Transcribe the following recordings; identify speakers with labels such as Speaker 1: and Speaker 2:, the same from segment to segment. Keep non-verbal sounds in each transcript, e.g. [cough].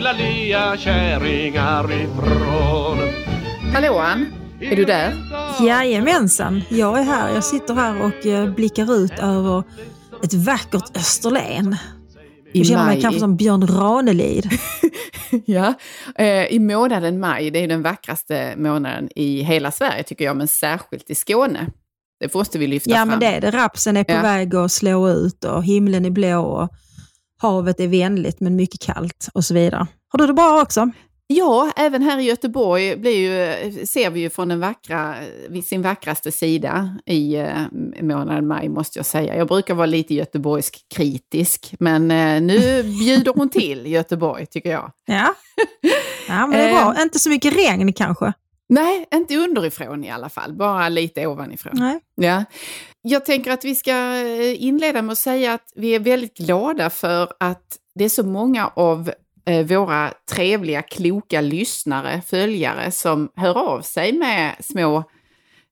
Speaker 1: fula lea kärringar ifrån?
Speaker 2: Hallå Ann, är du där?
Speaker 3: Jajamensan, jag är här. Jag sitter här och eh, blickar ut över ett vackert Österlen. Jag känner mig kanske som Björn Ranelid. [laughs]
Speaker 2: ja, eh, i månaden maj, det är den vackraste månaden i hela Sverige tycker jag, men särskilt i Skåne. Det måste vi lyfta
Speaker 3: Ja
Speaker 2: fram.
Speaker 3: men det är det. Rapsen är på
Speaker 2: Ja.
Speaker 3: väg att slå ut och himlen är blå och havet är vänligt men mycket kallt och så vidare. Har du det bra också?
Speaker 2: Ja, även här i Göteborg blir ju, ser vi ju från den vackra, sin vackraste sida i eh, månaden maj måste jag säga. Jag brukar vara lite göteborgsk kritisk, men eh, nu [laughs] bjuder hon till Göteborg tycker jag.
Speaker 3: Ja. Ja men det är bra. [laughs] Inte så mycket regn kanske?
Speaker 2: Nej, inte underifrån i alla fall, bara lite ovanifrån.
Speaker 3: Nej.
Speaker 2: Ja. Jag tänker att vi ska eh, inleda med att säga att vi är väldigt glada för att det är så många av eh, våra trevliga, kloka lyssnare, följare som hör av sig med små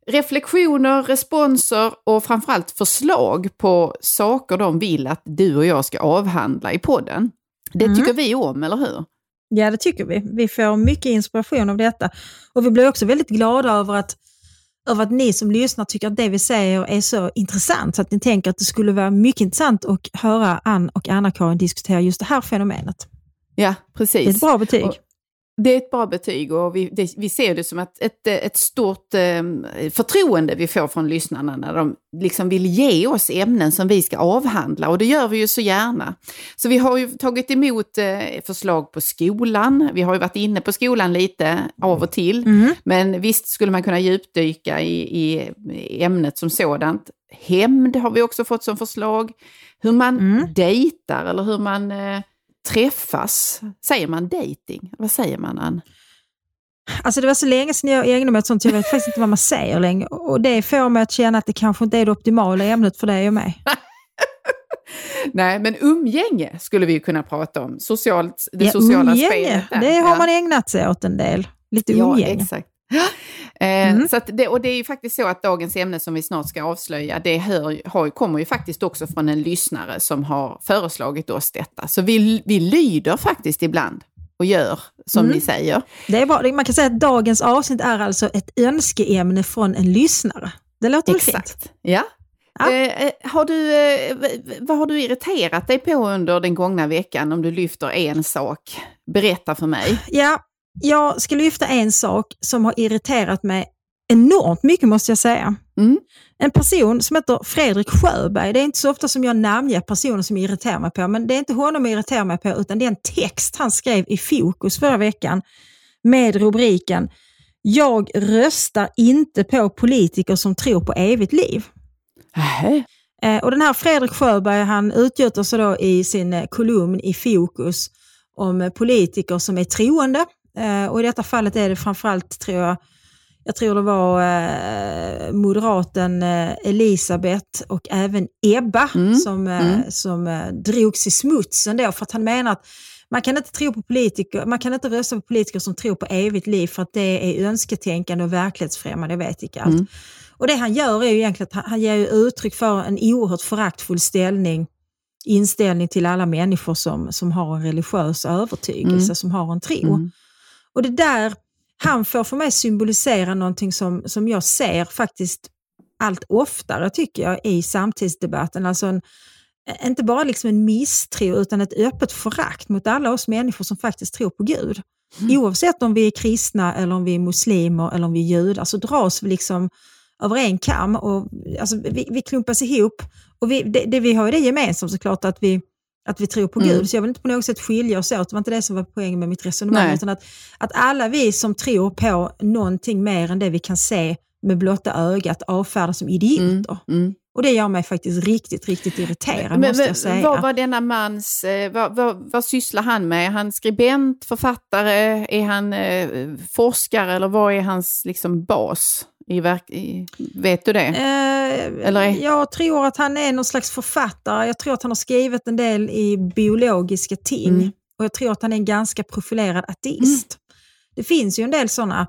Speaker 2: reflektioner, responser och framförallt förslag på saker de vill att du och jag ska avhandla i podden. Det
Speaker 3: Mm.
Speaker 2: tycker vi om, eller hur?
Speaker 3: Ja, det tycker vi. Vi får mycket inspiration av detta. Och vi blir också väldigt glada över att, över att ni som lyssnar tycker att det vi säger är så intressant, så att ni tänker att det skulle vara mycket intressant att höra Ann och Anna-Karin diskutera just det här fenomenet.
Speaker 2: Ja, precis.
Speaker 3: Det är ett bra betyg.
Speaker 2: Och- Det är ett bra betyg och vi, det, vi ser det som ett, ett, ett stort eh, förtroende vi får från lyssnarna när de liksom vill ge oss ämnen som vi ska avhandla och det gör vi ju så gärna. Så vi har ju tagit emot eh, förslag på skolan, vi har ju varit inne på skolan lite av och till,
Speaker 3: Mm.
Speaker 2: men visst skulle man kunna djupdyka i, i ämnet som sådant. Hämnd har vi också fått som förslag, hur man
Speaker 3: Mm.
Speaker 2: dejtar eller hur man eh, träffas. Säger man dating? Vad säger man, Ann?
Speaker 3: Alltså det var så länge sedan jag ägnade mig åt sånt, jag vet faktiskt inte vad man säger längre. Och det får mig att känna att det kanske inte är det optimala ämnet för dig och mig. [laughs]
Speaker 2: Nej, men umgänge skulle vi ju kunna prata om. Socialt, det
Speaker 3: Ja,
Speaker 2: sociala
Speaker 3: umgänge,
Speaker 2: spelet. där.
Speaker 3: Det har
Speaker 2: Ja.
Speaker 3: man ägnat sig åt en del. Lite
Speaker 2: Ja,
Speaker 3: umgänge.
Speaker 2: exakt. Eh,
Speaker 3: Mm.
Speaker 2: så att det, och det är ju faktiskt så att dagens ämne som vi snart ska avslöja, det hör, har, kommer ju faktiskt också från en lyssnare som har föreslagit oss detta. Så vi, vi lyder faktiskt ibland och gör som
Speaker 3: Mm.
Speaker 2: ni säger.
Speaker 3: Det är bra. Man kan säga att dagens avsnitt är alltså ett önskeämne från en lyssnare. Det låter väl fint?
Speaker 2: Exakt. Ja.
Speaker 3: Ja.
Speaker 2: Eh, eh, har du, eh, vad har du irriterat dig på under den gångna veckan om du lyfter en sak? Berätta för mig.
Speaker 3: Ja, jag ska lyfta en sak som har irriterat mig enormt mycket måste jag säga.
Speaker 2: Mm.
Speaker 3: En person som heter Fredrik Sjöberg. Det är inte så ofta som jag namnger personer som irriterar mig på, men det är inte honom jag irriterar mig på, utan det är en text han skrev i Fokus förra veckan med rubriken “Jag röstar inte på politiker som tror på evigt liv”. Eh, och den här Fredrik Sjöberg han utgjuter sig då i sin eh, kolumn i Fokus om politiker som är troende. Eh, och i detta fallet är det framförallt, tror jag, jag tror det var eh, moderaten eh, Elisabeth och även Ebba
Speaker 2: Mm,
Speaker 3: som, eh,
Speaker 2: mm.
Speaker 3: som eh, drogs i smutsen då för att han menar att man kan inte tro på politiker, man kan inte rösta på politiker som tror på evigt liv för att det är önsketänkande och verklighetsfrämmande, jag vet inte allt.
Speaker 2: Mm.
Speaker 3: Och det han gör är ju egentligen att han, han ger uttryck för en oerhört föraktfull ställning, inställning till alla människor som, som har en religiös övertygelse,
Speaker 2: Mm.
Speaker 3: som har en tro.
Speaker 2: Mm.
Speaker 3: Och det där, han får för mig symbolisera någonting som, som jag ser faktiskt allt oftare tycker jag i samtidsdebatten. Alltså en, inte bara liksom en misstro utan ett öppet förakt mot alla oss människor som faktiskt tror på Gud. Oavsett om vi är kristna eller om vi är muslimer eller om vi är judar så dras vi liksom över en kam och alltså, vi, vi klumpas ihop. Och vi, det, det vi har är det gemensamt såklart att vi, att vi tror på
Speaker 2: Mm.
Speaker 3: Gud. Så jag vill inte på något sätt skilja oss åt, det var inte det som var poängen med mitt resonemang.
Speaker 2: Nej.
Speaker 3: Utan att, att alla vi som tror på någonting mer än det vi kan se med blotta ögat avfärdas som idioter.
Speaker 2: Mm.
Speaker 3: Och det gör mig faktiskt riktigt, riktigt irriterad måste jag säga.
Speaker 2: Vad var denna mans, eh, vad, vad, vad sysslar han med? Är han skribent, författare, är han eh, forskare eller vad är hans liksom, bas? I verk, i, vet du det?
Speaker 3: Eh,
Speaker 2: Eller är-
Speaker 3: Jag tror att han är någon slags författare. Jag tror att han har skrivit en del i biologiska ting.
Speaker 2: Mm.
Speaker 3: Och jag tror att han är en ganska profilerad ateist. Det finns ju en del sådana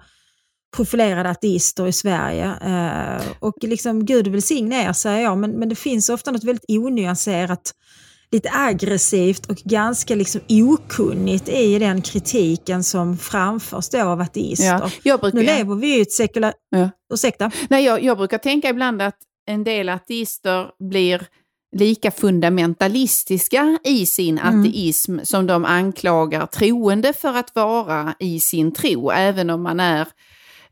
Speaker 3: profilerade ateister i Sverige. Eh, och liksom Gud välsigne er säger jag, men, men det finns ofta något väldigt onyanserat, lite aggressivt och ganska liksom okunnigt i den kritiken som framförs då av ateister.
Speaker 2: Ja, jag brukar,
Speaker 3: Nu lever vi ju i ett sekulärt...
Speaker 2: Ja.
Speaker 3: Ursäkta?
Speaker 2: Nej, jag, jag brukar tänka ibland att en del ateister blir lika fundamentalistiska i sin
Speaker 3: Mm.
Speaker 2: ateism som de anklagar troende för att vara i sin tro, även om man är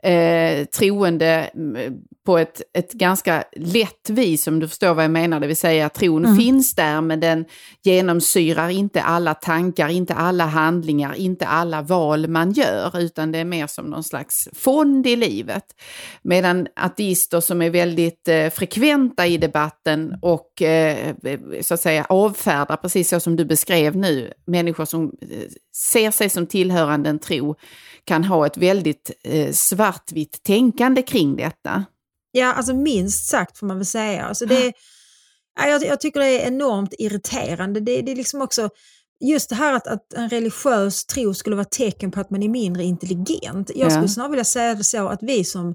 Speaker 2: eh, troende mm, på ett, ett ganska lätt vis, om du förstår vad jag menar, det vill säga att tron
Speaker 3: Mm.
Speaker 2: finns där men den genomsyrar inte alla tankar, inte alla handlingar, inte alla val man gör, utan det är mer som någon slags fond i livet. Medan ateister som är väldigt eh, frekventa i debatten och eh, så att säga avfärdar, precis så som du beskrev nu, människor som eh, ser sig som tillhörande en tro, kan ha ett väldigt eh, svartvitt tänkande kring detta.
Speaker 3: Ja, alltså minst sagt får man väl säga. Alltså det, ja, jag, jag tycker det är enormt irriterande. Det, det är liksom också just det här att, att en religiös tro skulle vara tecken på att man är mindre intelligent. Jag
Speaker 2: Ja.
Speaker 3: skulle snarare vilja säga det så att vi som,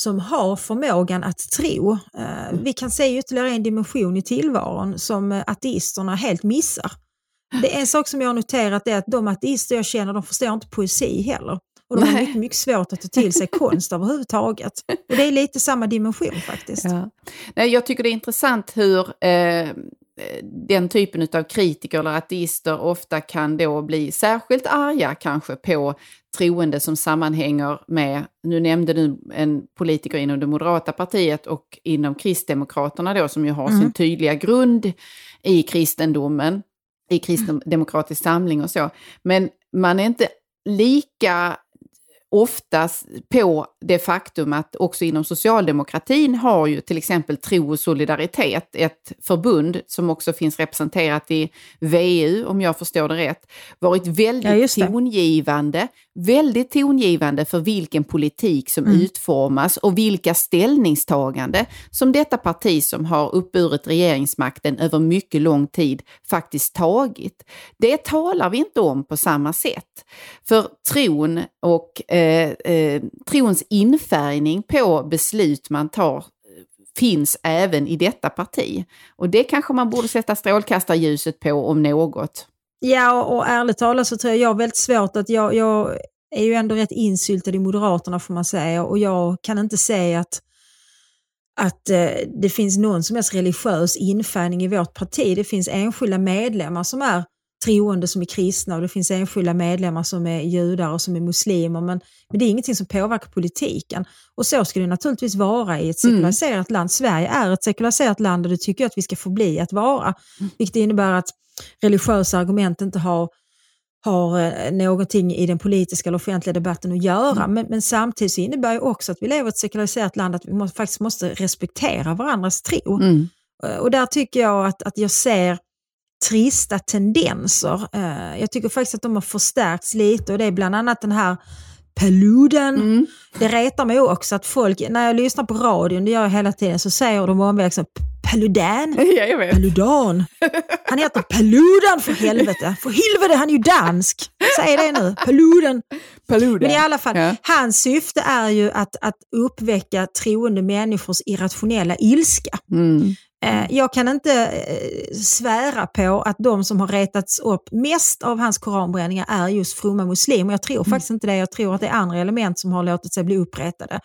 Speaker 3: som har förmågan att tro, eh, vi kan se ytterligare en dimension i tillvaron som eh, ateisterna helt missar. Det är en sak som jag har noterat är att de ateister jag känner, de förstår inte poesi heller. Och de har
Speaker 2: Nej.
Speaker 3: mycket, mycket svårt att ta till sig [laughs] konst överhuvudtaget. Och det är lite samma dimension faktiskt.
Speaker 2: Ja. Nej, jag tycker det är intressant hur eh, den typen av kritiker eller ateister ofta kan då bli särskilt arga kanske på troende som sammanhänger med, nu nämnde du en politiker inom det moderata partiet och inom Kristdemokraterna då som ju har sin tydliga grund i kristendomen, i kristdemokratisk samling och så. Men man är inte lika oftast på det faktum att också inom socialdemokratin har ju till exempel Tro och solidaritet, ett förbund som också finns representerat i VU, om jag förstår det rätt, varit
Speaker 3: Ja,
Speaker 2: väldigt
Speaker 3: det.
Speaker 2: tongivande, väldigt tongivande för vilken politik som
Speaker 3: Mm.
Speaker 2: utformas och vilka ställningstagande som detta parti som har uppburit regeringsmakten över mycket lång tid faktiskt tagit. Det talar vi inte om på samma sätt. För tron och eh, eh, trons infärgning på beslut man tar eh, finns även i detta parti. Och det kanske man borde sätta strålkastarljuset på om något.
Speaker 3: Ja, och ärligt talat så tror jag jag har väldigt svårt att jag, jag är ju ändå rätt insyltad i Moderaterna får man säga och jag kan inte säga att, att eh, det finns någon som helst religiös infärgning i vårt parti. Det finns enskilda medlemmar som är troende som är kristna och det finns enskilda medlemmar som är judar och som är muslimer men, men det är ingenting som påverkar politiken. Och så ska det naturligtvis vara i ett sekulariserat land. Sverige är ett sekulariserat land och det tycker jag att vi ska förbli att vara. Vilket innebär att religiösa argument inte har, har eh, någonting i den politiska eller offentliga debatten att göra. Men, men samtidigt så innebär det också att vi lever i ett sekulariserat land att vi måste, faktiskt måste respektera varandras tro.
Speaker 2: Mm.
Speaker 3: Eh, Och där tycker jag att, att jag ser trista tendenser. Eh, Jag tycker faktiskt att de har förstärkts lite och det är bland annat den här Paludan.
Speaker 2: Mm.
Speaker 3: Det retar mig också att folk, när jag lyssnar på radion, det gör jag hela tiden, så säger de omväxlat Paludan. [laughs]
Speaker 2: Ja, jag vet.
Speaker 3: Paludan. Han heter Paludan för helvete. För helvete, han är ju dansk. Säg det nu. Paludan.
Speaker 2: Paludan.
Speaker 3: Men i alla fall,
Speaker 2: Ja.
Speaker 3: hans syfte är ju att, att uppväcka troende människors irrationella ilska.
Speaker 2: Mm.
Speaker 3: Eh, Jag kan inte eh, svära på att de som har retats upp mest av hans koranbränningar är just fromma muslimer. Jag tror
Speaker 2: Mm.
Speaker 3: faktiskt inte det. Jag tror att det är andra element som har låtit sig bli upprättade.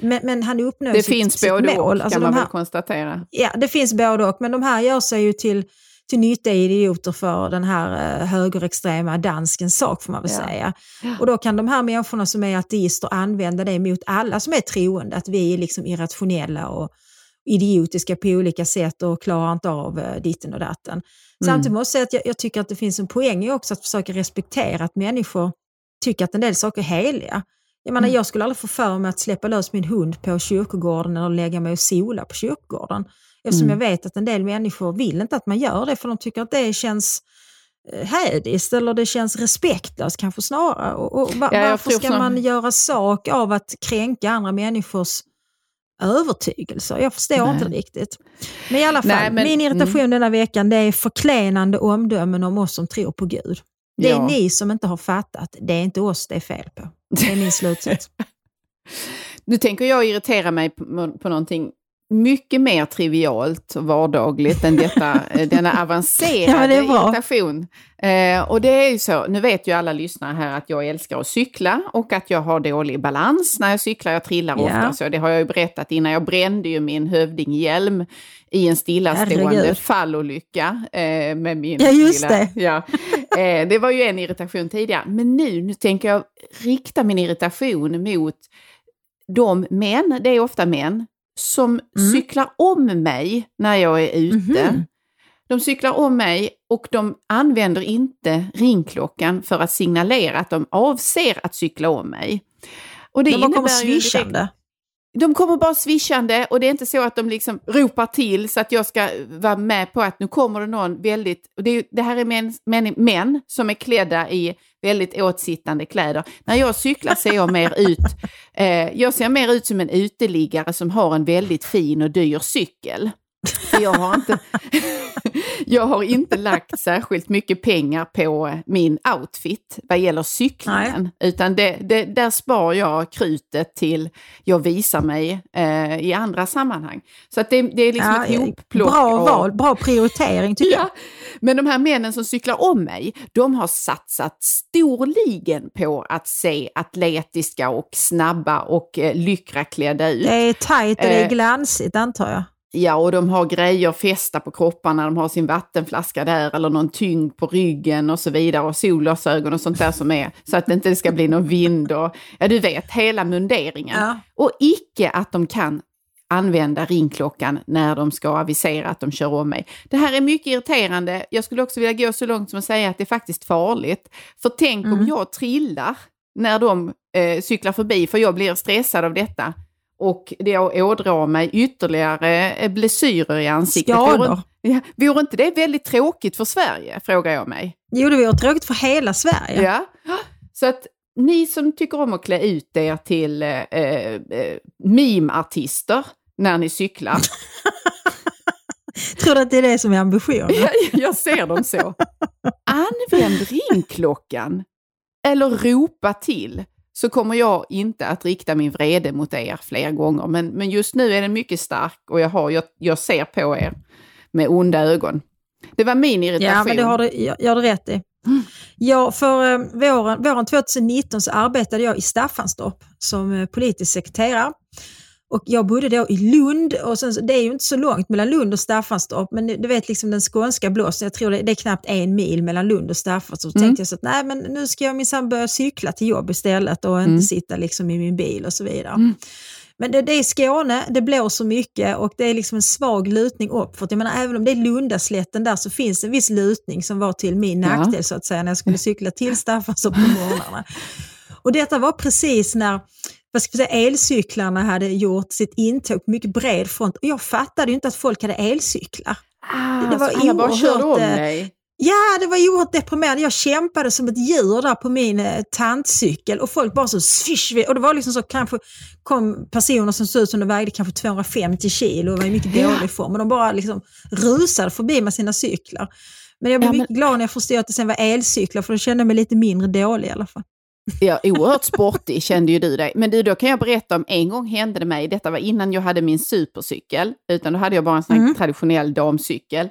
Speaker 3: Men, men han uppnår
Speaker 2: Det
Speaker 3: sitt,
Speaker 2: finns
Speaker 3: sitt
Speaker 2: både
Speaker 3: mål.
Speaker 2: och
Speaker 3: Alltså
Speaker 2: kan man
Speaker 3: här,
Speaker 2: väl konstatera.
Speaker 3: Ja, det finns både och. Men de här gör sig ju till, till nyttiga idioter för den här eh, högerextrema danskens sak får man väl
Speaker 2: Ja.
Speaker 3: säga. Och då kan de här människorna som är ateister använda det mot alla som är troende. Att vi är liksom irrationella och idiotiska på olika sätt och klarar inte av eh, ditten och datten. Samtidigt måste jag säga att jag, jag tycker att det finns en poäng i också att försöka respektera att människor tycker att en del saker är heliga. Jag menar, jag skulle aldrig få för mig att släppa lös min hund på kyrkogården eller lägga mig och sola på kyrkogården. Eftersom
Speaker 2: Mm.
Speaker 3: jag vet att en del människor vill inte att man gör det för de tycker att det känns eh, hädiskt eller det känns respektlöst kanske snarare. Och, och va,
Speaker 2: Ja,
Speaker 3: varför ska man göra sak av att kränka andra människors övertygelser? Jag förstår
Speaker 2: Nej.
Speaker 3: inte riktigt. Men i alla fall,
Speaker 2: Nej, men-
Speaker 3: min irritation
Speaker 2: mm.
Speaker 3: denna veckan det är förklenande omdömen om oss som tror på Gud. Det är
Speaker 2: Ja.
Speaker 3: ni som inte har fattat, det är inte oss det är fel på. Det är min slutsats. [laughs]
Speaker 2: Nu tänker jag irritera mig på, på någonting mycket mer trivialt och vardagligt än detta, [laughs] eh, denna avancerade
Speaker 3: Ja, det
Speaker 2: irritation. Eh, och det är ju så, nu vet ju alla lyssnare här att jag älskar att cykla och att jag har dålig balans när jag cyklar, jag trillar
Speaker 3: Ja.
Speaker 2: ofta. Så det har jag ju berättat innan, jag brände ju min hövdinghjälm i en stillastående
Speaker 3: Herregud.
Speaker 2: fallolycka eh, med min
Speaker 3: Ja, just
Speaker 2: lilla,
Speaker 3: det.
Speaker 2: Ja. Eh, det var ju en irritation tidigare, men nu, nu tänker jag rikta min irritation mot de män, det är ofta män, som
Speaker 3: Mm.
Speaker 2: cyklar om mig när jag är ute.
Speaker 3: Mhm.
Speaker 2: De cyklar om mig och de använder inte ringklockan för att signalera att de avser att cykla om mig. Och det
Speaker 3: De bara kommer swishande
Speaker 2: de kommer bara swishande och det är inte så att de liksom ropar till så att jag ska vara med på att nu kommer det någon väldigt... Och det, det här är män, män, män som är klädda i väldigt åtsittande kläder. När jag cyklar ser jag mer ut... Eh, jag ser mer ut som en uteliggare som har en väldigt fin och dyr cykel. För jag har inte... [laughs] jag har inte lagt särskilt mycket pengar på min outfit vad gäller cyklingen. Utan det, det, där spar jag krutet till jag visar mig eh, i andra sammanhang. Så att det, det är liksom ett hopplock.
Speaker 3: bra
Speaker 2: av-
Speaker 3: val, bra prioritering tycker jag.
Speaker 2: Ja, men de här männen som cyklar om mig, de har satsat storligen på att se atletiska och snabba och eh, lyckraklädda ut.
Speaker 3: Det är tajt och det är
Speaker 2: Eh,
Speaker 3: glansigt antar jag.
Speaker 2: Ja, och de har grejer fästa på kropparna, de har sin vattenflaska där eller någon tyngd på ryggen och så vidare och solglasögon och sånt där som är så att det inte ska bli någon vind och ja, du vet, hela munderingen.
Speaker 3: Ja.
Speaker 2: Och icke att de kan använda ringklockan när de ska avisera att de kör om mig. Det här är mycket irriterande. Jag skulle också vilja gå så långt som att säga att det är faktiskt farligt. För tänk
Speaker 3: Mm.
Speaker 2: om jag trillar när de eh, cyklar förbi, för jag blir stressad av detta. Och det ådrar mig ytterligare eh, blessyrer i ansiktet.
Speaker 3: Skador.
Speaker 2: Vore, vore inte det väldigt tråkigt för Sverige, frågar jag mig.
Speaker 3: Jo, det vore tråkigt för hela Sverige.
Speaker 2: Ja. Så att ni som tycker om att klä ut er till eh, eh, meme-artister när ni cyklar, [laughs]
Speaker 3: Tror du att det är det som är ambitionen?
Speaker 2: jag ser dem så. [laughs] Använd ringklockan eller ropa till så kommer jag inte att rikta min vrede mot er fler gånger. Men, men just nu är den mycket stark och jag, har, jag, jag ser på er med onda ögon. Det var min irritation.
Speaker 3: Ja, men det har du, jag- jag har du rätt i. Ja, för eh, våren, våren 2019 så arbetade jag i Staffanstorp som eh, politisk sekreterare. Och jag bodde då i Lund och sen, det är ju inte så långt mellan Lund och Staffanstorp men du vet liksom den skånska blåsten, jag tror det, det är knappt en mil mellan Lund och Staffanstorp. Så
Speaker 2: Mm.
Speaker 3: tänkte jag så att nej men nu ska jag minsann börja cykla till jobb istället och inte
Speaker 2: Mm.
Speaker 3: sitta liksom i min bil och så vidare.
Speaker 2: Mm.
Speaker 3: Men det, det är Skåne, det blåser mycket och det är liksom en svag lutning uppåt. Jag menar, även om det är Lundaslätten där så finns en viss lutning som var till min
Speaker 2: Ja.
Speaker 3: nackdel så att säga när jag skulle [laughs] cykla till Staffanstorp på morgnarna. Och detta var precis när vad ska vi säga, elcyklarna hade gjort sitt intåg på mycket bred front. Och jag fattade ju inte att folk hade elcyklar.
Speaker 2: ah,
Speaker 3: det var
Speaker 2: så alla bara körde om
Speaker 3: eh,
Speaker 2: dig.
Speaker 3: Ja, det var oerhört deprimerande. Jag kämpade som ett djur där på min eh, tantcykel och folk bara så swish. Och det var liksom så kanske kom personer som såg ut som de vägde kanske 250 kilo och var i mycket
Speaker 2: Ja.
Speaker 3: dålig form. Och de bara liksom rusade förbi med sina cyklar. Men jag blev
Speaker 2: Ja, men-
Speaker 3: mycket glad när jag förstod att det sen var elcyklar för då kände jag mig lite mindre dålig i alla fall.
Speaker 2: Ja, oerhört sportig kände ju du dig. Men du, då kan jag berätta om en gång hände det mig, detta var innan jag hade min supercykel, utan då hade jag bara en sån
Speaker 3: Mm.
Speaker 2: traditionell damcykel.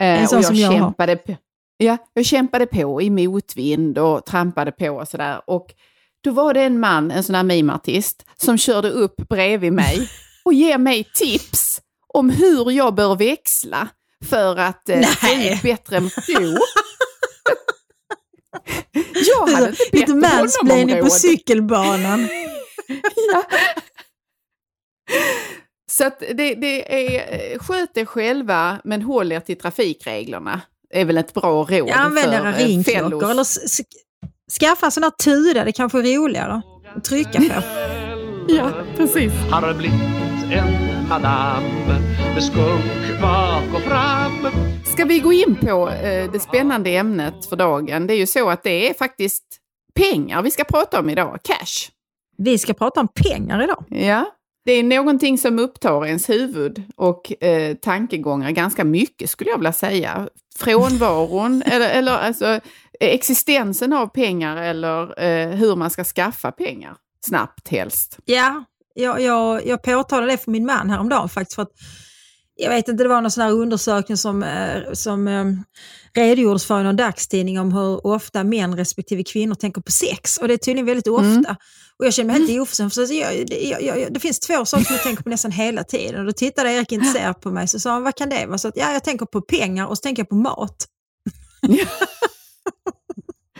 Speaker 2: Eh,
Speaker 3: En sån
Speaker 2: och
Speaker 3: som jag
Speaker 2: kämpade Ja, jag kämpade på i motvind och trampade på och sådär. Och då var det en man, en sån här mimartist, som körde upp bredvid mig [laughs] och ger mig tips om hur jag bör växla för att eh, få ut bättre... Jo. [laughs] Jag hade inte bett
Speaker 3: Lite
Speaker 2: honom om
Speaker 3: mansplaining på cykelbanan. [laughs]
Speaker 2: Ja. Så att det, det är, eh, sköt er själva men håll er till trafikreglerna. Det är väl ett bra råd
Speaker 3: Jag använder
Speaker 2: för eh,
Speaker 3: ringklockor eller skaffa sån här tuda, det kanske är roligare att trycka på. [laughs]
Speaker 2: Ja, precis.
Speaker 1: Har blivit en madam med skunk bak och fram.
Speaker 2: Ska vi gå in på eh, det spännande ämnet för dagen? Det är ju så att det är faktiskt pengar vi ska prata om idag, cash.
Speaker 3: Vi ska prata om pengar idag.
Speaker 2: Ja, det är någonting som upptar ens huvud och eh, tankegångar ganska mycket skulle jag vilja säga. Frånvaron, [laughs] eller, eller alltså existensen av pengar eller eh, hur man ska skaffa pengar snabbt helst.
Speaker 3: Ja, jag, jag, jag påtalade det för min man häromdagen faktiskt. För att, jag vet inte, det var någon sån här undersökning som, eh, som eh, redogjordes för i någon dagstidning om hur ofta män respektive kvinnor tänker på sex. Och det är tydligen väldigt ofta.
Speaker 2: Mm.
Speaker 3: Och jag känner mig helt oförskämd. För jag, jag, jag, det finns två saker som jag tänker på nästan hela tiden. Och då tittade Erik intresserat på mig så sa han, vad kan det vara? Så att, ja, jag tänker på pengar och så tänker jag på mat. [laughs]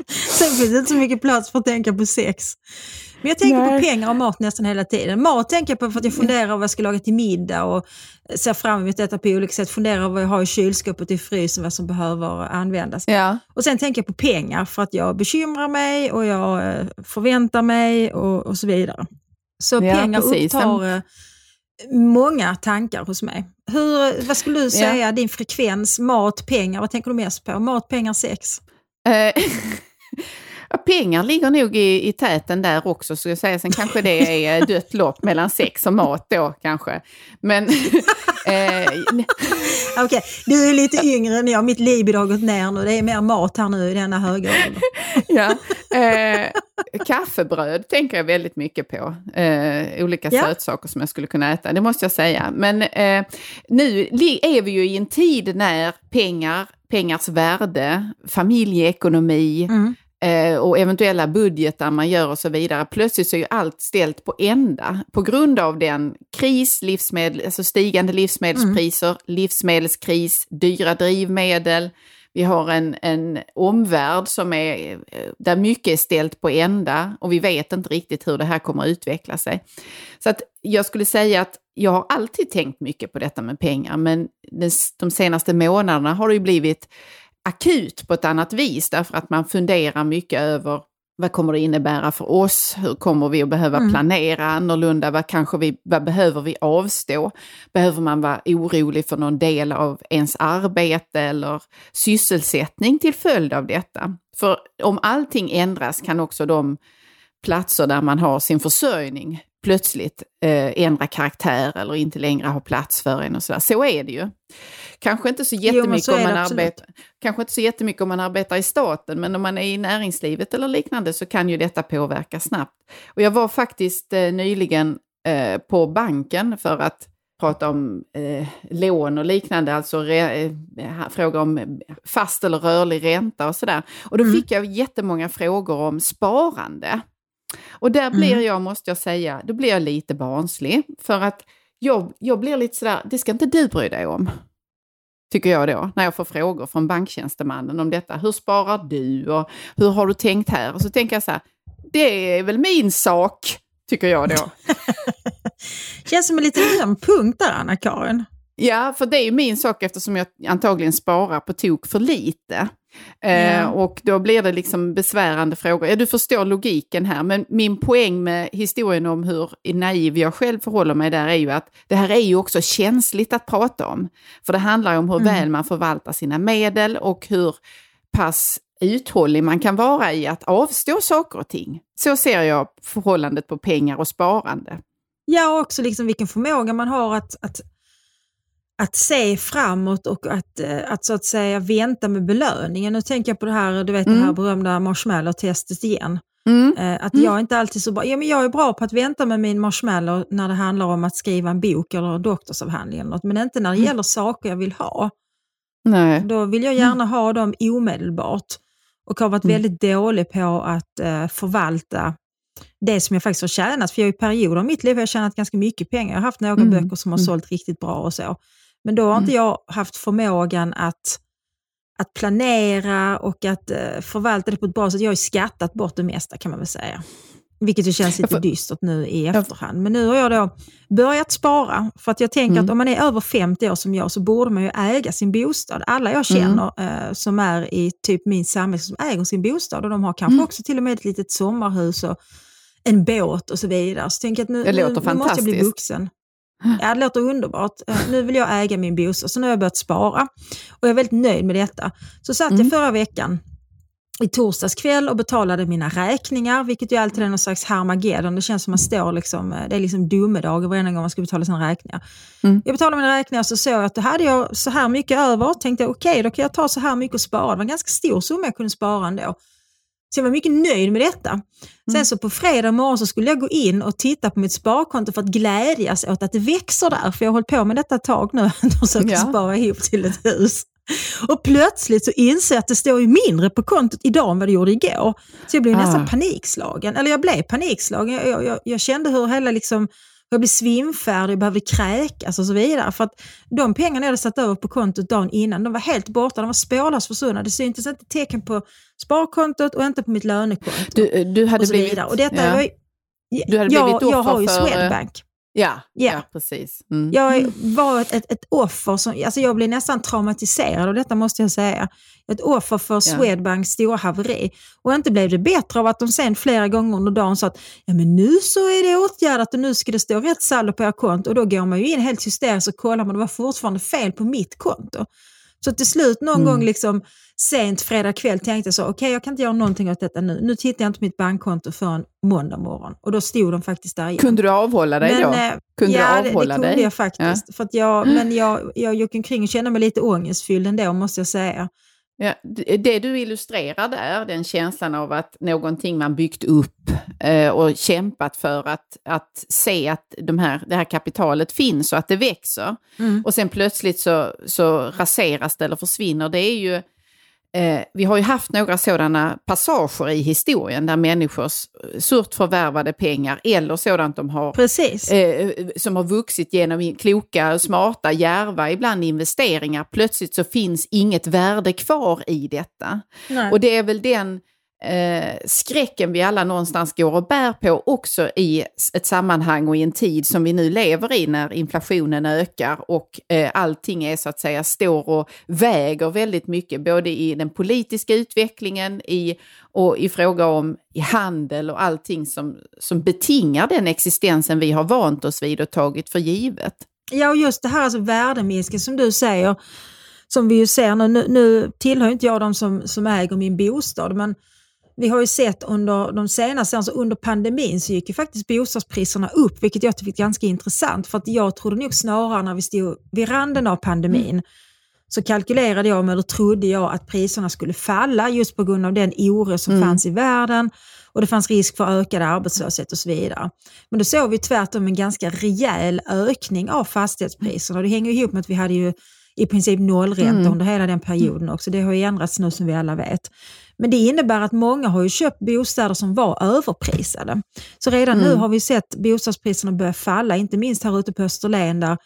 Speaker 3: Sen finns det inte så mycket plats för att tänka på sex. Men jag tänker
Speaker 2: Nej.
Speaker 3: på pengar och mat nästan hela tiden. Mat tänker jag på för att jag funderar på vad jag ska laga till middag och ser fram emot detta på olika sätt. Funderar vad jag har i kylskåpet och i frysen, vad som behöver användas.
Speaker 2: Ja,
Speaker 3: Och sen tänker jag på pengar för att jag bekymrar mig och jag eh, förväntar mig och, och så vidare. Så
Speaker 2: Ja,
Speaker 3: pengar
Speaker 2: precis.
Speaker 3: upptar eh, många tankar hos mig. Hur, vad skulle du säga, din frekvens, mat, pengar, vad tänker du mest på? Mat, pengar, sex? [laughs]
Speaker 2: Ja, pengar ligger nog i, i täten där också, så jag säger. Sen kanske det är eh, dött lopp mellan sex och mat då kanske. Men [laughs] eh,
Speaker 3: Okej, du är lite yngre än jag, mitt libido har gått ner nu, det är mer mat här nu i denna höga
Speaker 2: ja, eh, kaffebröd tänker jag väldigt mycket på. Eh, olika
Speaker 3: Ja.
Speaker 2: sötsaker som jag skulle kunna äta, det måste jag säga. Men eh, nu är vi ju i en tid när pengar, pengars värde, familjeekonomi,
Speaker 3: Mm.
Speaker 2: Eh, och eventuella budgetar man gör och så vidare. Plötsligt så är ju allt ställt på ända på grund av den kris, livsmedel, alltså stigande livsmedelspriser, livsmedelskris, dyra drivmedel. Vi har en, en omvärld som är, eh, där mycket är ställt på ända och vi vet inte riktigt hur det här kommer att utveckla sig. Så att jag skulle säga att jag har alltid tänkt mycket på detta med pengar, men den, de senaste månaderna har det ju blivit akut på ett annat vis därför att man funderar mycket över vad kommer det innebära för oss? Hur kommer vi att behöva planera annorlunda? Vad, kanske vi, vad behöver vi avstå? Behöver man vara orolig för någon del av ens arbete eller sysselsättning till följd av detta? För om allting ändras kan också de platser där man har sin försörjning plötsligt eh, ändra karaktär eller inte längre ha plats för en och sådär. Så är det ju. Kanske inte så jättemycket,
Speaker 3: så är
Speaker 2: om, man
Speaker 3: absolut.
Speaker 2: arbetar, kanske inte så jättemycket om man arbetar i staten, men om man är i näringslivet eller liknande så kan ju detta påverka snabbt. Och jag var faktiskt eh, nyligen eh, på banken för att prata om eh, lån och liknande, alltså re, eh, frågor om fast eller rörlig ränta och sådär. Och då
Speaker 3: Mm.
Speaker 2: fick jag jättemånga frågor om sparande. Och där blir
Speaker 3: Mm.
Speaker 2: jag, måste jag säga, då blir jag lite barnslig. För att jag, jag blir lite sådär, det ska inte du bry dig om. Tycker jag då, när jag får frågor från banktjänstemannen om detta. Hur sparar du och hur har du tänkt här? Och så tänker jag så här, det är väl min sak, tycker jag då. [laughs]
Speaker 3: Känns som en liten öm punkt där, Anna-Karin.
Speaker 2: Ja, för det är ju min sak eftersom jag antagligen sparar på tok för lite. Eh,
Speaker 3: Ja.
Speaker 2: och då blir det liksom besvärande frågor. Ja, du förstår logiken här, men min poäng med historien om hur naiv jag själv förhåller mig där är ju att det här är ju också känsligt att prata om. För det handlar ju om hur
Speaker 3: Mm.
Speaker 2: väl man förvaltar sina medel och hur pass uthållig man kan vara i att avstå saker och ting. Så ser jag förhållandet på pengar och sparande.
Speaker 3: Ja, och också liksom vilken förmåga man har att, att, att se framåt och att, eh, att så att säga vänta med belöningen. Nu tänker jag på det här, du vet det här
Speaker 2: Mm.
Speaker 3: berömda marshmallow-testet igen.
Speaker 2: Mm.
Speaker 3: Eh, Att jag inte alltid så bra, ja, men jag är bra på att vänta med min marshmallow när det handlar om att skriva en bok eller en doktorsavhandling eller något, men inte när det
Speaker 2: Mm.
Speaker 3: gäller saker jag vill ha.
Speaker 2: Nej.
Speaker 3: Då vill jag gärna ha dem omedelbart och har varit
Speaker 2: Mm.
Speaker 3: väldigt dålig på att eh, förvalta det som jag faktiskt har tjänat. För jag i perioder av mitt liv har jag tjänat ganska mycket pengar. Jag har haft några
Speaker 2: Mm.
Speaker 3: böcker som har
Speaker 2: Mm.
Speaker 3: sålt riktigt bra och så. Men då har inte
Speaker 2: Mm.
Speaker 3: jag haft förmågan att, att planera och att eh, förvalta det på ett bra sätt. Jag har skattat bort det mesta kan man väl säga. Vilket ju känns lite dystert nu i efterhand. Men nu har jag då börjat spara. För att jag tänker
Speaker 2: Mm.
Speaker 3: att om man är över 50 år som jag så borde man ju äga sin bostad. Alla jag känner eh, som är i typ min samhälle som äger sin bostad och de har kanske
Speaker 2: Mm.
Speaker 3: också till och med ett litet sommarhus och en båt och så vidare. Så tänker jag att nu, nu, nu måste jag bli vuxen. Ja, det låter underbart. Eh, Nu vill jag äga min bostad, så nu har jag börjat spara. Och jag är väldigt nöjd med detta. Så satt
Speaker 2: Mm.
Speaker 3: jag förra veckan i torsdags kväll och betalade mina räkningar, vilket ju alltid är någon slags Harmageddon. Det känns som man står liksom, eh, det är liksom domedag varje gång man ska betala sina räkningar.
Speaker 2: Mm.
Speaker 3: Jag betalade mina räkningar och så såg jag att då hade jag så här mycket över. Tänkte jag, okej, då kan jag ta så här mycket och spara. Det var en ganska stor summa jag kunde spara ändå. Så jag var mycket nöjd med detta. Sen så på fredag morgon så skulle jag gå in och titta på mitt sparkonto för att glädjas åt att det växer där. För jag har hållit på med detta ett tag nu [laughs] och försöker
Speaker 2: Ja.
Speaker 3: spara ihop till ett hus. Och plötsligt så inser jag att det står ju mindre på kontot idag än vad det gjorde igår. Så jag blev
Speaker 2: Ah.
Speaker 3: nästan panikslagen. Eller jag blev panikslagen. Jag, jag, jag, jag kände hur hela liksom, jag blev svimfärdig, jag behövde kräkas och så vidare. För att de pengarna jag hade satt över på kontot dagen innan, de var helt borta. De var spårlöst försvunna. Det syntes inte tecken på sparkontot och inte på mitt lönekonto.
Speaker 2: Du, du hade
Speaker 3: och så
Speaker 2: blivit...
Speaker 3: vidare. Och detta
Speaker 2: ja.
Speaker 3: var ju,
Speaker 2: Du hade
Speaker 3: jag,
Speaker 2: blivit
Speaker 3: jag
Speaker 2: offer
Speaker 3: har ju
Speaker 2: för, eh,
Speaker 3: Swedbank.
Speaker 2: Ja,
Speaker 3: Ja.
Speaker 2: ja. precis. Mm.
Speaker 3: Jag var ett, ett, ett offer, som, alltså jag blev nästan traumatiserad av detta måste jag säga. Ett offer för Swedbanks stora haveri. Och inte blev det bättre av att de sen flera gånger under dagen sa att ja, men nu så är det åtgärdat och nu ska det stå rätt saldo på er konto. Och då går man ju in helt hysteriskt och kollar om det var fortfarande fel på mitt konto. Så till slut någon
Speaker 2: Mm.
Speaker 3: gång liksom sent fredag kväll tänkte jag så, okej jag kan inte göra någonting åt detta nu. Nu tittar jag inte på mitt bankkonto förrän måndag morgon. Och då stod de faktiskt där igen.
Speaker 2: Kunde du avhålla dig då?
Speaker 3: eh,
Speaker 2: Kunde
Speaker 3: ja,
Speaker 2: du avhålla
Speaker 3: det, det kunde
Speaker 2: dig?
Speaker 3: jag faktiskt. För att jag, men jag, jag gick omkring och kände mig lite ångestfylld ändå, måste jag säga.
Speaker 2: Ja, det du illustrerar där, den känslan av att någonting man byggt upp eh, och kämpat för att, att se att de här, det här kapitalet finns och att det växer.
Speaker 3: Mm.
Speaker 2: Och sen plötsligt så, så raseras det eller försvinner. Det är ju, eh, vi har ju haft några sådana passager i historien där människors surt förvärvade pengar eller sådant de har eh, som har vuxit genom kloka, smarta, djärva, ibland investeringar. Plötsligt så finns inget värde kvar i detta.
Speaker 3: Nej.
Speaker 2: Och det är väl den eh, skräcken vi alla någonstans går och bär på också i ett sammanhang och i en tid som vi nu lever i när inflationen ökar och eh, allting är så att säga står och väger väldigt mycket både i den politiska utvecklingen i, och i fråga om i handel och allting som, som betingar den existensen vi har vant oss vid och tagit för givet.
Speaker 3: Ja, och just det här alltså värdeminskning som du säger, som vi ju ser nu, nu, nu tillhör inte jag de som, som äger min bostad, men vi har ju sett under de senaste, alltså under pandemin så gick ju faktiskt bostadspriserna upp, vilket jag tyckte var ganska intressant, för att jag trodde nog snarare när vi stod vid randen av pandemin, så kalkylerade jag med, eller trodde jag, att priserna skulle falla just på grund av den oro som fanns i världen och det fanns risk för ökad arbetslöshet och så vidare. Men då såg vi tvärtom en ganska rejäl ökning av fastighetspriserna det hänger ihop med att vi hade ju i princip nollränta under hela den perioden också. Det har ju ändrats nu som vi alla vet. Men det innebär att många har ju köpt bostäder som var överprisade. Så redan nu har vi sett bostadspriserna börja falla, inte minst här ute på Österlen där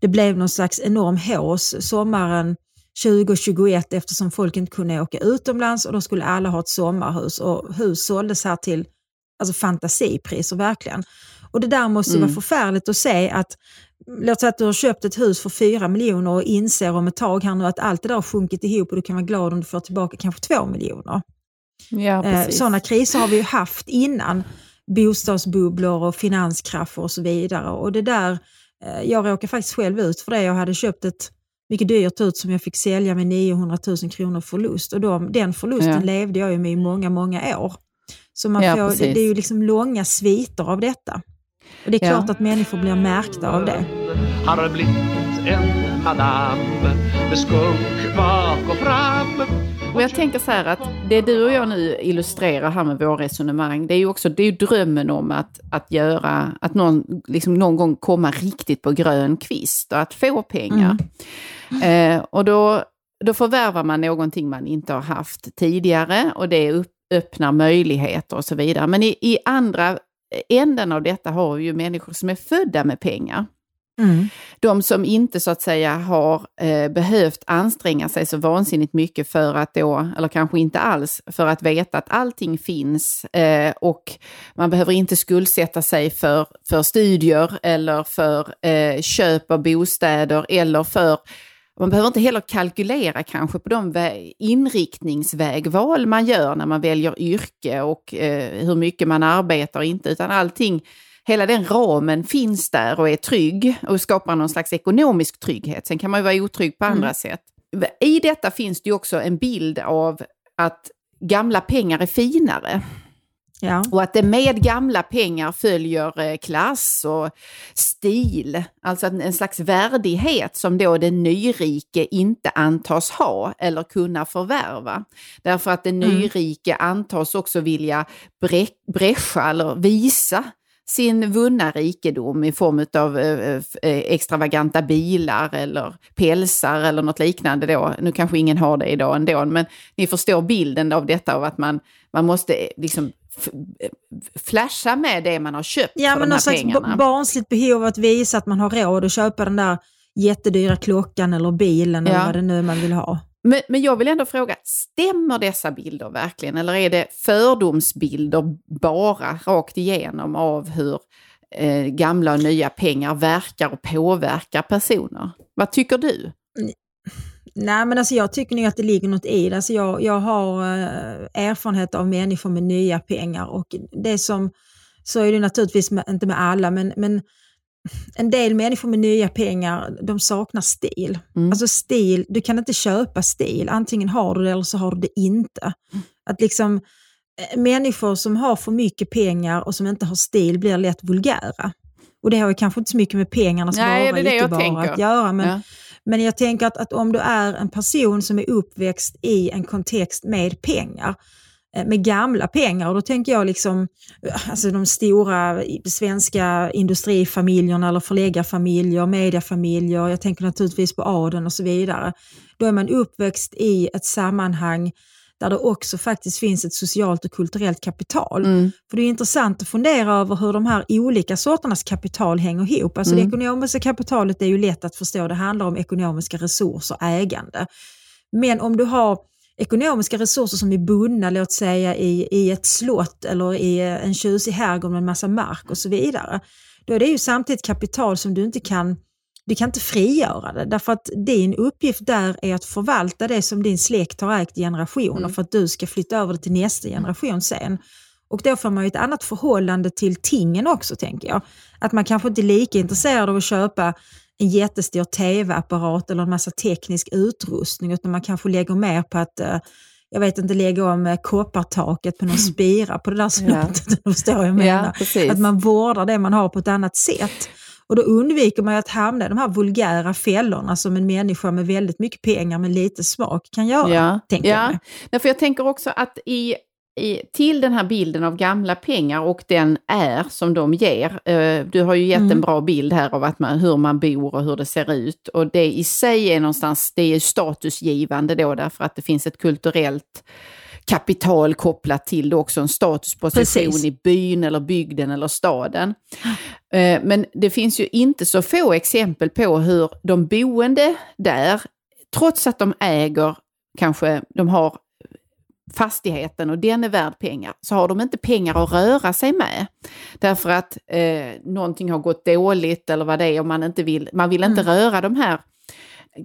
Speaker 3: det blev någon slags enorm hås sommaren 2021 eftersom folk inte kunde åka utomlands och då skulle alla ha ett sommarhus och hus såldes här till alltså fantasipriser verkligen. Och det där måste ju vara förfärligt att se att Låt säga att du har köpt ett hus för 4 miljoner och inser om ett tag här nu att allt det där har sjunkit ihop och du kan vara glad om du får tillbaka kanske 2 miljoner.
Speaker 2: Ja,
Speaker 3: Eh, Sådana kriser har vi ju haft innan. Bostadsbubblor och finanskrafter och så vidare. Och det där, eh, jag råkade faktiskt själv ut för det. Jag hade köpt ett mycket dyrt hus som jag fick sälja med 900 000 kronor förlust. Och de, den förlusten
Speaker 2: Ja.
Speaker 3: levde jag med i många, många år. Så man
Speaker 2: Ja,
Speaker 3: får, det,
Speaker 2: precis.
Speaker 3: det är ju liksom långa sviter av detta. Och det är
Speaker 2: Ja.
Speaker 3: klart att människor blir märkta av det.
Speaker 1: Har blivit en madam med skunk bak och fram
Speaker 2: Och jag tänker så här att det du och jag nu illustrerar här med våra resonemang, det är ju också det är ju drömmen om att, att göra, att någon, liksom någon gång komma riktigt på grön kvist och att få pengar. Eh, och då, då förvärvar man någonting man inte har haft tidigare och det upp, öppnar möjligheter och så vidare. Men i, i andra änden av detta har vi ju människor som är födda med pengar.
Speaker 3: Mm.
Speaker 2: De som inte så att säga har eh, behövt anstränga sig så vansinnigt mycket för att då, eller kanske inte alls, för att veta att allting finns eh, och man behöver inte skuldsätta sig för, för studier eller för eh, köp av bostäder eller för man behöver inte heller kalkylera kanske på de vä- inriktningsvägval man gör när man väljer yrke och eh, hur mycket man arbetar och inte, utan allting hela den ramen finns där och är trygg och skapar någon slags ekonomisk trygghet. Sen kan man ju vara otrygg på andra sätt. I detta finns det ju också en bild av att gamla pengar är finare.
Speaker 3: Ja.
Speaker 2: Och att det med gamla pengar följer eh, klass och stil, alltså en slags värdighet som då den nyrike inte antas ha eller kunna förvärva. Därför att den nyrike antas också vilja bre- bräscha eller visa sin vunna rikedom i form av eh, eh, extravaganta bilar eller pälsar eller något liknande då. Nu kanske ingen har det idag ändå, men ni förstår bilden av detta av att man, man måste liksom flasha med det man har köpt
Speaker 3: Ja,
Speaker 2: för
Speaker 3: men
Speaker 2: de här
Speaker 3: någon slags
Speaker 2: pengarna.
Speaker 3: ba- barnsligt behov att visa att man har råd att köpa den där jättedyra klockan eller bilen eller
Speaker 2: Ja.
Speaker 3: vad det nu är man vill ha.
Speaker 2: Men, men jag vill ändå fråga, stämmer dessa bilder verkligen? Eller är det fördomsbilder bara rakt igenom av hur eh, gamla och nya pengar verkar och påverkar personer? Vad tycker du?
Speaker 3: Nej, men alltså jag tycker nog att det ligger något i det. Alltså jag, jag har eh, erfarenhet av människor med nya pengar och det som, så är det naturligtvis med, inte med alla, men, men en del människor med nya pengar, de saknar stil.
Speaker 2: Mm.
Speaker 3: Alltså stil, du kan inte köpa stil, antingen har du det eller så har du det inte. Att liksom eh, människor som har för mycket pengar och som inte har stil blir lätt vulgära. Och det har ju kanske inte så mycket med pengarnas
Speaker 2: Nej,
Speaker 3: vara
Speaker 2: det är det
Speaker 3: icke
Speaker 2: jag
Speaker 3: vara
Speaker 2: tänker.
Speaker 3: att göra, men
Speaker 2: Ja
Speaker 3: men jag tänker att, att om du är en person som är uppväxt i en kontext med pengar, eh, med gamla pengar, och då tänker jag liksom eh, alltså de stora svenska industrifamiljerna eller förläggarfamiljer, mediafamiljer, jag tänker naturligtvis på adeln och så vidare. Då är man uppväxt i ett sammanhang där det också faktiskt finns ett socialt och kulturellt kapital.
Speaker 2: Mm.
Speaker 3: För det är intressant att fundera över hur de här olika sorternas kapital hänger ihop. Alltså
Speaker 2: Mm.
Speaker 3: Det ekonomiska kapitalet är ju lätt att förstå, det handlar om ekonomiska resurser, ägande. Men om du har ekonomiska resurser som är bundna, låt säga i, i ett slott eller i en tjusig herrgård med en massa mark och så vidare, då är det ju samtidigt kapital som du inte kan du kan inte frigöra det, därför att din uppgift där är att förvalta det som din släkt har ägt i generationer för att du ska flytta över det till nästa generation sen. Och då får man ju ett annat förhållande till tingen också, tänker jag. Att man kanske inte är lika intresserad av att köpa en jättestor tv-apparat eller en massa teknisk utrustning, utan man kanske lägger mer på att eh, jag vet inte, lägga om eh, koppartaket på någon [laughs] spira på det där slottet. Ja. [laughs] förstår jag menar.
Speaker 2: Ja,
Speaker 3: att man vårdar det man har på ett annat sätt. Och då undviker man att hamna i de här vulgära fällorna som en människa med väldigt mycket pengar men lite smak kan göra.
Speaker 2: Ja,
Speaker 3: tänker jag
Speaker 2: ja.
Speaker 3: mig.
Speaker 2: Nej, för jag tänker också att i, i, till den här bilden av gamla pengar och den är som de ger. Eh, du har ju gett
Speaker 3: Mm.
Speaker 2: en bra bild här av att man, hur man bor och hur det ser ut. Och det i sig är någonstans, det är statusgivande då därför att det finns ett kulturellt kapital kopplat till det också, en statusposition
Speaker 3: Precis.
Speaker 2: i byn eller bygden eller staden. Eh, Men det finns ju inte så få exempel på hur de boende där, trots att de äger, kanske de har fastigheten och den är värd pengar, så har de inte pengar att röra sig med. Därför att eh, någonting har gått dåligt eller vad det är och man inte vill, man vill inte röra de här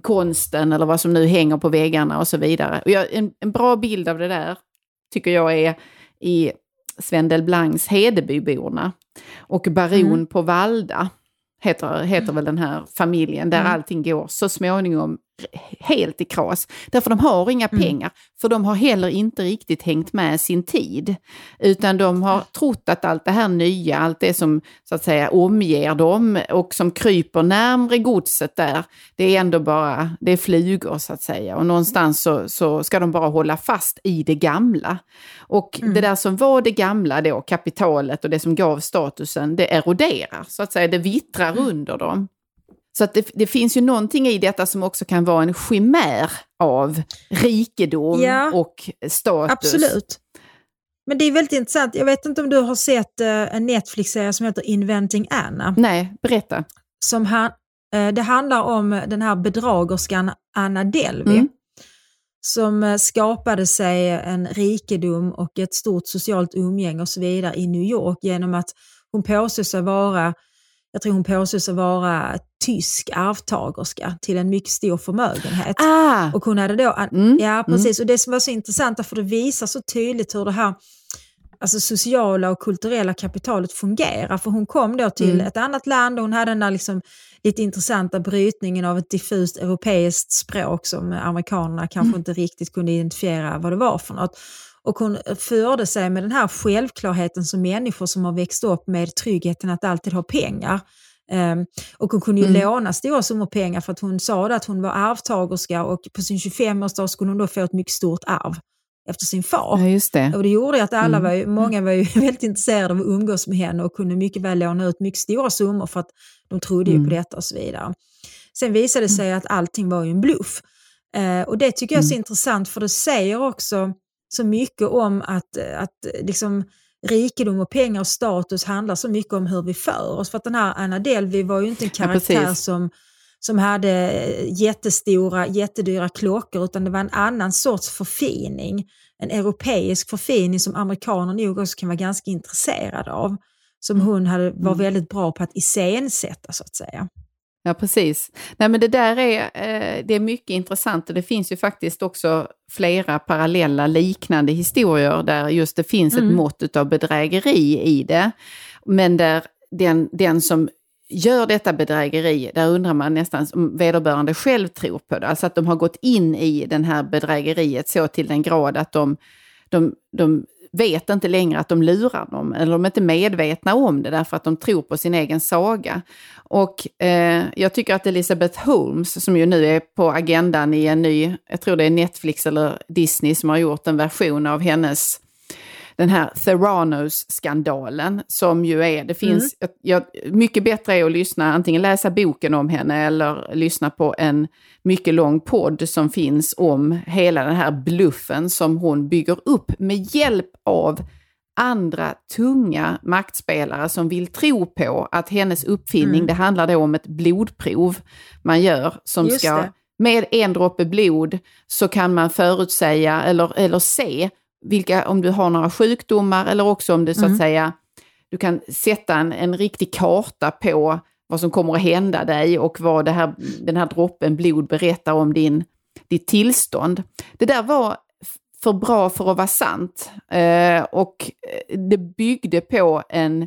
Speaker 2: konsten eller vad som nu hänger på väggarna och så vidare. Och jag, en, en bra bild av det där tycker jag är i Sven Delblancs Hedebyborna och Baron på Valda heter, heter väl den här familjen, där allting går så småningom helt i kras. Därför de har inga pengar, för de har heller inte riktigt hängt med sin tid. Utan de har trott att allt det här nya, allt det som så att säga omger dem och som kryper närmre godset där, det är ändå bara, det är flugor så att säga. Och någonstans så, så ska de bara hålla fast i det gamla. Och det där som var det gamla då, kapitalet och det som gav statusen, det eroderar så att säga, det vittrar under dem. Så att det, det finns ju någonting i detta som också kan vara en chimär av rikedom
Speaker 3: Ja,
Speaker 2: och status.
Speaker 3: Absolut. Men det är väldigt intressant. Jag vet inte om du har sett eh, en Netflix-serie som heter Inventing Anna.
Speaker 2: Nej, berätta.
Speaker 3: Som han, eh, det handlar om den här bedragerskan Anna Delvey.
Speaker 2: Mm.
Speaker 3: Som eh, skapade sig en rikedom och ett stort socialt umgänge och så vidare i New York genom att hon påstod sig vara jag tror hon påstod sig vara tysk arvtagerska till en mycket stor förmögenhet.
Speaker 2: Ah,
Speaker 3: Och hon hade då,
Speaker 2: Mm,
Speaker 3: ja precis, och det som var så intressant för det visar så tydligt hur det här alltså sociala och kulturella kapitalet fungerar. För hon kom då till
Speaker 2: Mm.
Speaker 3: ett annat land och hon hade den där liksom lite intressanta brytningen av ett diffust europeiskt språk som amerikanerna kanske
Speaker 2: Mm.
Speaker 3: inte riktigt kunde identifiera vad det var för något. Och hon förde sig med den här självklarheten som människor som har växt upp med tryggheten att alltid ha pengar. Ehm, och hon kunde ju
Speaker 2: Mm.
Speaker 3: låna stora summor pengar för att hon sa att hon var arvtagerska och på sin 25-årsdag skulle hon då få ett mycket stort arv efter sin far.
Speaker 2: Ja, just det.
Speaker 3: Och det gjorde ju att alla
Speaker 2: Mm.
Speaker 3: var ju, många var ju [laughs] väldigt intresserade av att umgås med henne och kunde mycket väl låna ut mycket stora summor för att de trodde ju
Speaker 2: Mm.
Speaker 3: på detta och så vidare. Sen visade det sig att allting var ju en bluff. Eh, och det tycker jag är så
Speaker 2: Mm.
Speaker 3: intressant för det säger också så mycket om att, att eh, liksom, rikedom och pengar och status handlar så mycket om hur vi för oss. För att den här Anna Delvey var ju inte en
Speaker 2: Ja,
Speaker 3: karaktär
Speaker 2: precis.
Speaker 3: som, som hade eh, jättestora, jättedyra klockor utan det var en annan sorts förfining. En europeisk förfining som amerikaner nog också kan vara ganska intresserade av. Som hon hade, var
Speaker 2: Mm.
Speaker 3: väldigt bra på att iscensätta så att säga.
Speaker 2: Ja, precis. Nej, men det där är, eh, det är mycket intressant och det finns ju faktiskt också flera parallella liknande historier där just det finns
Speaker 3: Mm.
Speaker 2: ett mått av bedrägeri i det. Men där den, den som gör detta bedrägeri, där undrar man nästan om vederbörande själv tror på det. Alltså att de har gått in i den här bedrägeriet så till den grad att de, de, de vet inte längre att de lurar dem, eller de är inte medvetna om det därför att de tror på sin egen saga. Och eh, jag tycker att Elizabeth Holmes, som ju nu är på agendan i en ny, jag tror det är Netflix eller Disney som har gjort en version av hennes den här Theranos-skandalen som ju är, det finns, jag, jag, mycket bättre är att lyssna, antingen läsa boken om henne eller lyssna på en mycket lång podd som finns om hela den här bluffen som hon bygger upp med hjälp av andra tunga maktspelare som vill tro på att hennes uppfinning,
Speaker 3: Mm.
Speaker 2: det handlar då om ett blodprov man gör som
Speaker 3: Just
Speaker 2: ska,
Speaker 3: det.
Speaker 2: med en droppe blod så kan man förutsäga eller, eller se vilka, om du har några sjukdomar eller också om det så att
Speaker 3: Mm.
Speaker 2: säga, du kan sätta en, en riktig karta på vad som kommer att hända dig och vad det här, den här droppen blod berättar om din, ditt tillstånd. Det där var för bra för att vara sant eh, och eh, det byggde på en,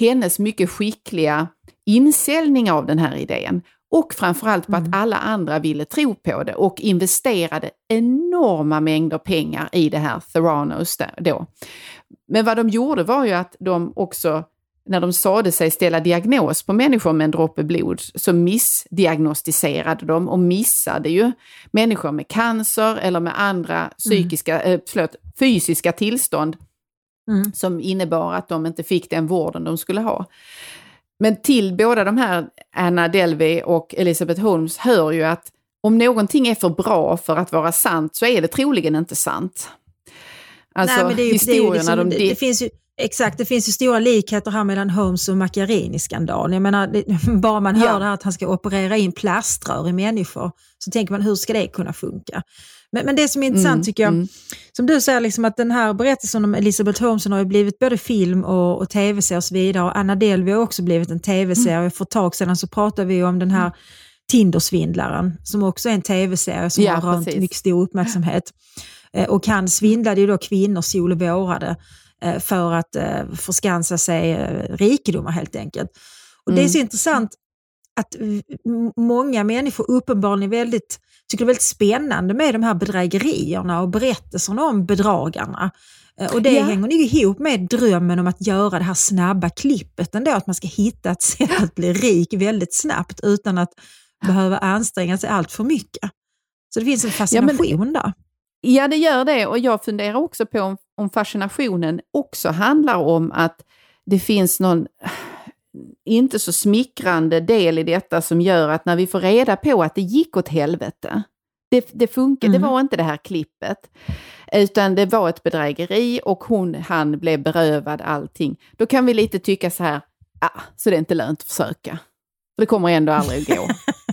Speaker 2: hennes mycket skickliga insäljning av den här idén. Och framförallt på att alla andra ville tro på det och investerade enorma mängder pengar i det här Theranos då. Men vad de gjorde var ju att de också, när de sade sig ställa diagnos på människor med en droppe blod, så missdiagnostiserade de och missade ju människor med cancer eller med andra psykiska, eh, förlåt, fysiska tillstånd
Speaker 3: Mm.
Speaker 2: som innebar att de inte fick den vården de skulle ha. Men till båda de här, Anna Delvey och Elizabeth Holmes, hör ju att om någonting är för bra för att vara sant så är det troligen inte sant. Alltså
Speaker 3: Nej, men det är ju- det
Speaker 2: historierna,
Speaker 3: liksom-
Speaker 2: de,
Speaker 3: det, det finns ju, Exakt, det finns ju stora likheter här mellan Holmes och Macchiarini-skandalen. Jag menar, det, [laughs] bara man hör
Speaker 2: Ja.
Speaker 3: det här att han ska operera in plaströr i människor, så tänker man hur ska det kunna funka? Men, men det som är intressant
Speaker 2: Mm,
Speaker 3: tycker jag,
Speaker 2: mm.
Speaker 3: som du säger, liksom att den här berättelsen om Elizabeth Holmes har ju blivit både film och, och tv-serie och så vidare. Och Anna Delvey har också blivit en tv-serie.
Speaker 2: Mm.
Speaker 3: För ett tag sedan så pratade vi om den här Tindersvindlaren, som också är en tv-serie som
Speaker 2: Ja,
Speaker 3: har rönt
Speaker 2: precis.
Speaker 3: mycket stor uppmärksamhet. Eh, Och han svindlade ju då kvinnor sol och vårade för att eh, förskansa sig eh, rikedomar helt enkelt. Och Det är
Speaker 2: Mm.
Speaker 3: så intressant att många människor uppenbarligen väldigt, tycker det är väldigt spännande med de här bedrägerierna och berättelserna om bedragarna. Eh, Och det
Speaker 2: Ja.
Speaker 3: hänger nog ihop med drömmen om att göra det här snabba klippet ändå, att man ska hitta ett sätt att bli rik väldigt snabbt utan att behöva anstränga sig allt för mycket. Så det finns en fascination där.
Speaker 2: Ja, det gör det. Och jag funderar också på om, om fascinationen också handlar om att det finns någon [sighs] inte så smickrande del i detta som gör att när vi får reda på att det gick åt helvete, det, det funkar,
Speaker 3: Mm.
Speaker 2: det var inte det här klippet, utan det var ett bedrägeri och hon, han blev berövad allting. Då kan vi lite tycka så här, ah, så det är inte lönt att försöka. För det kommer ändå aldrig att gå. [laughs]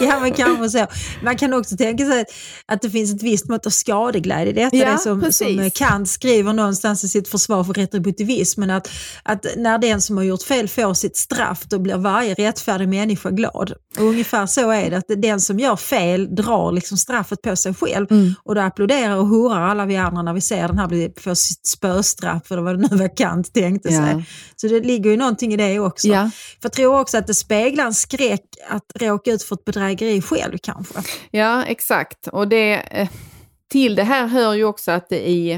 Speaker 3: Ja, men kanske så. Man kan också tänka sig att, det finns ett visst mått av skadeglädje i detta.
Speaker 2: Ja,
Speaker 3: det som,
Speaker 2: precis.
Speaker 3: som Kant skriver någonstans i sitt försvar för retributivismen, att, att när den som har gjort fel får sitt straff, då blir varje rättfärdig människa glad. Och ungefär så är det, att den som gör fel drar liksom straffet på sig själv.
Speaker 2: Mm.
Speaker 3: Och då applåderar och hurrar alla vi andra när vi ser den här bli, få sitt spöstraff, eller vad det nu var Kant tänkte
Speaker 2: Ja.
Speaker 3: sig. Så det ligger ju någonting i det också.
Speaker 2: Ja.
Speaker 3: För jag tror också att det speglar en skräck att råka ut för för ett bedrägeri själv kanske.
Speaker 2: Ja, exakt. Och det, eh, till det här hör ju också att det i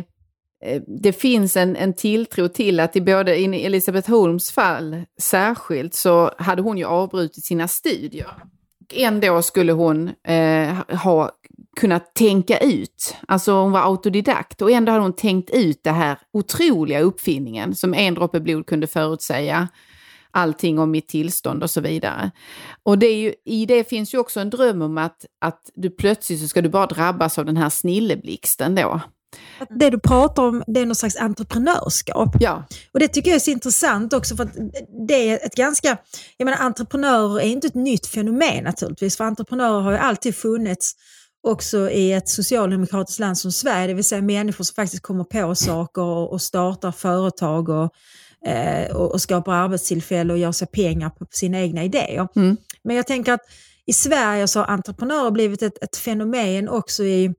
Speaker 2: eh, det finns en, en tilltro till att i både i Elisabeth Holms fall särskilt så hade hon ju avbrutit sina studier. Ändå skulle hon eh, ha kunnat tänka ut, alltså hon var autodidakt och ändå hade hon tänkt ut det här otroliga uppfinningen som en droppe blod kunde förutsäga allting om mitt tillstånd och så vidare. Och det är ju, i det finns ju också en dröm om att, att du plötsligt så ska du bara drabbas av den här snilleblixten då.
Speaker 3: Det du pratar om det är någon slags entreprenörskap.
Speaker 2: Ja,
Speaker 3: Och det tycker jag är så intressant också för att det är ett ganska, jag menar entreprenörer är inte ett nytt fenomen naturligtvis, för entreprenörer har ju alltid funnits också i ett socialdemokratiskt land som Sverige, det vill säga människor som faktiskt kommer på saker och startar företag och, eh, och, och skapar arbetstillfällen och gör sig pengar på sina egna idéer.
Speaker 2: Mm.
Speaker 3: Men jag tänker att i Sverige så har entreprenörer blivit ett, ett fenomen också i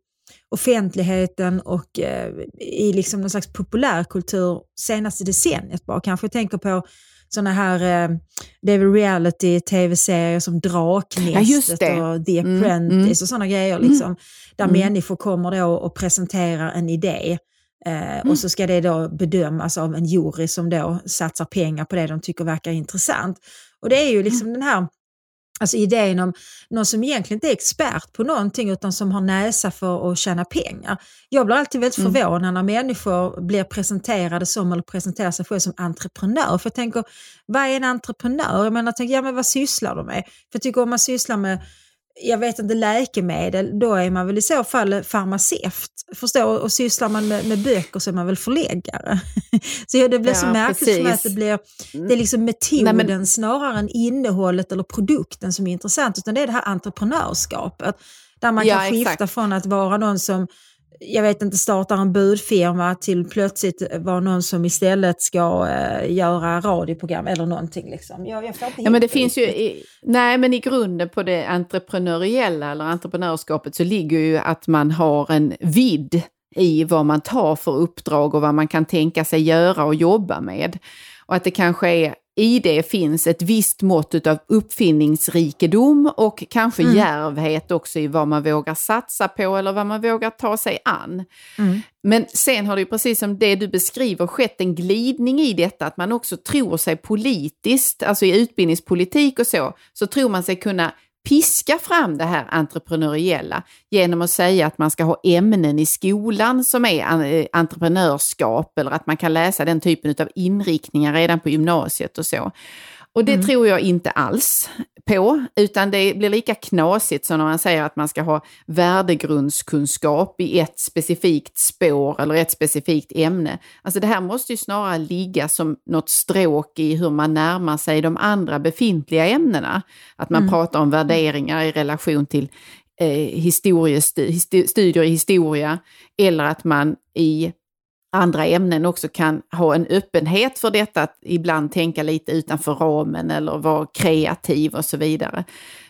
Speaker 3: offentligheten och eh, i liksom någon slags populärkultur senaste decenniet bara. Kanske jag tänker på sådana här, eh, det är väl reality-tv-serier som
Speaker 2: Ja,
Speaker 3: Draknästet
Speaker 2: det.
Speaker 3: och The
Speaker 2: Mm,
Speaker 3: Apprentice
Speaker 2: mm.
Speaker 3: och sådana grejer. Liksom, där
Speaker 2: Mm.
Speaker 3: människor kommer då och presenterar en idé. Eh,
Speaker 2: Mm.
Speaker 3: Och så ska det då bedömas av en jury som då satsar pengar på det de tycker verkar intressant. Och det är ju liksom
Speaker 2: Mm.
Speaker 3: den här Alltså idén om någon som egentligen inte är expert på någonting utan som har näsa för att tjäna pengar. Jag blir alltid väldigt
Speaker 2: Mm.
Speaker 3: förvånad när människor blir presenterade som eller presenterar sig själv som entreprenör. För jag tänker, vad är en entreprenör? Jag menar, jag tänker, ja, men vad sysslar de med? För jag tycker om man sysslar med jag vet inte, läkemedel, då är man väl i så fall farmaceut. Förstår? Och sysslar man med, med böcker så är man väl förläggare. [laughs] så ja, det blir så
Speaker 2: Ja,
Speaker 3: märkligt för mig att det blir det är liksom metoden
Speaker 2: Nej, men-
Speaker 3: snarare än innehållet eller produkten som är intressant, utan det är det här entreprenörskapet. Där man
Speaker 2: Ja,
Speaker 3: kan skifta
Speaker 2: exakt.
Speaker 3: från att vara någon som jag vet inte, startar en budfirma till plötsligt vara någon som istället ska eh, göra radioprogram eller någonting. Liksom. Jag, jag
Speaker 2: Ja, men det finns ju, i, nej men i grunden på det entreprenöriella eller entreprenörskapet så ligger ju att man har en vidd i vad man tar för uppdrag och vad man kan tänka sig göra och jobba med. Och att det kanske är i det finns ett visst mått av uppfinningsrikedom och kanske
Speaker 3: Mm.
Speaker 2: djärvhet också i vad man vågar satsa på eller vad man vågar ta sig an.
Speaker 3: Mm.
Speaker 2: Men sen har det ju precis som det du beskriver skett en glidning i detta, att man också tror sig politiskt, alltså i utbildningspolitik och så, så tror man sig kunna piska fram det här entreprenöriella genom att säga att man ska ha ämnen i skolan som är eh, entreprenörskap eller att man kan läsa den typen av inriktningar redan på gymnasiet och så. Och det tror jag inte alls på, utan det blir lika knasigt som när man säger att man ska ha värdegrundskunskap i ett specifikt spår eller ett specifikt ämne. Alltså det här måste ju snarare ligga som något stråk i hur man närmar sig de andra befintliga ämnena. Att man pratar om värderingar i relation till eh, historiestu- histo- studier i historia eller att man i andra ämnen också kan ha en öppenhet för detta, att ibland tänka lite utanför ramen eller vara kreativ och så vidare.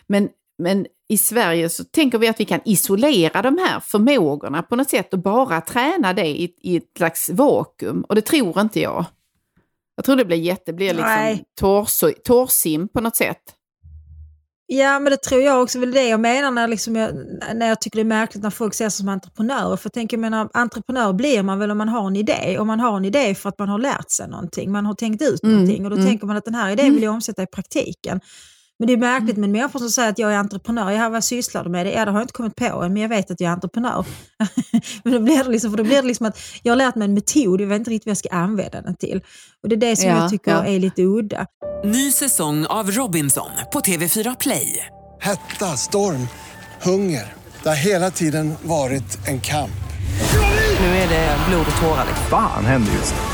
Speaker 2: Men, men i Sverige så tänker vi att vi kan isolera de här förmågorna på något sätt och bara träna det i, i ett slags vakuum. Och det tror inte jag. Jag tror det blir jätte, blir liksom torso- torrsim på något sätt.
Speaker 3: Ja, men det tror jag också. väl det jag menar när, liksom jag, när jag tycker det är märkligt när folk ser sig som entreprenörer. För jag tänker, jag menar, entreprenör blir man väl om man har en idé. Och man har en idé för att man har lärt sig någonting. Man har tänkt ut
Speaker 2: Mm,
Speaker 3: någonting. Och då
Speaker 2: mm.
Speaker 3: tänker man att den här idén vill jag omsätta i praktiken. Men det är märkligt med människor som säger att jag är entreprenör. Ja, vad sysslar du med? Det? Ja, det har jag inte kommit på än, men jag vet att jag är entreprenör. [laughs] men då blir, det liksom, för då blir det liksom att jag har lärt mig en metod, jag vet inte riktigt vad jag ska använda den till. Och det är det som
Speaker 2: Ja,
Speaker 3: jag tycker
Speaker 2: ja.
Speaker 3: är lite udda.
Speaker 4: Ny säsong av Robinson på TV4 Play.
Speaker 5: Hetta, storm, hunger. Det har hela tiden varit en kamp.
Speaker 4: Nu är det blod och tårar.
Speaker 6: Fan händer just nu.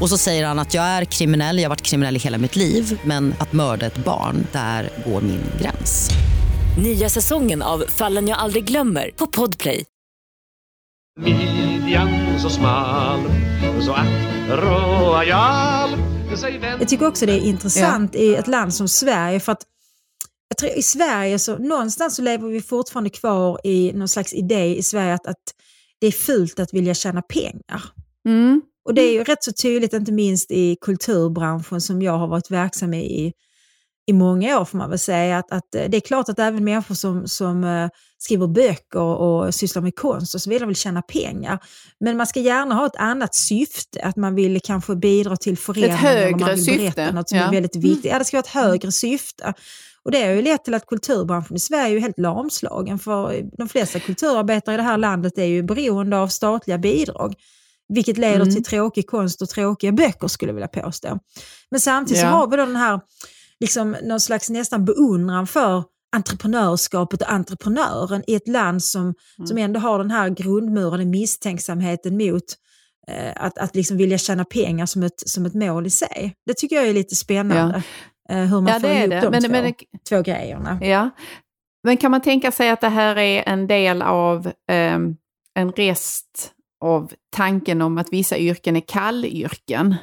Speaker 7: Och så säger han att jag är kriminell, jag har varit kriminell i hela mitt liv men att mörda ett barn, där går min gräns.
Speaker 8: Nya säsongen av Fallen jag aldrig glömmer på Podplay.
Speaker 1: Midjan så smal, så att royal
Speaker 3: Jag tycker också det är intressant i ett land som Sverige för att jag tror i Sverige så någonstans så lever vi fortfarande kvar i någon slags idé i Sverige att, att det är fult att vilja tjäna pengar.
Speaker 2: Mm.
Speaker 3: Och det är ju rätt så tydligt, inte minst i kulturbranschen som jag har varit verksam i i många år får man väl säga. Att, att det är klart att även människor som, som uh, skriver böcker och sysslar med konst och så vidare vill tjäna pengar. Men man ska gärna ha ett annat syfte, att man vill kanske bidra till föreningen.
Speaker 2: Ett högre
Speaker 3: man vill
Speaker 2: syfte.
Speaker 3: berätta något som
Speaker 2: Ja.
Speaker 3: är väldigt viktigt. Ja, det ska vara ett högre syfte. Och det har ju lett till att kulturbranschen i Sverige är ju helt lamslagen. För de flesta kulturarbetare i det här landet är ju beroende av statliga bidrag. Vilket leder
Speaker 2: Mm.
Speaker 3: till tråkig konst och tråkiga böcker skulle jag vilja påstå. Men samtidigt så
Speaker 2: Ja.
Speaker 3: har vi då den här, liksom, någon slags nästan beundran för entreprenörskapet och entreprenören i ett land som,
Speaker 2: Mm.
Speaker 3: som ändå har den här grundmurade misstänksamheten mot eh, att, att liksom vilja tjäna pengar som ett, som ett mål i sig. Det tycker jag är lite spännande. Eh, hur man
Speaker 2: Ja,
Speaker 3: får ihop
Speaker 2: det.
Speaker 3: de
Speaker 2: Men-
Speaker 3: två,
Speaker 2: men-
Speaker 3: två grejerna.
Speaker 2: Ja. Men kan man tänka sig att det här är en del av ehm, en rest av tanken om att vissa yrken är kallyrken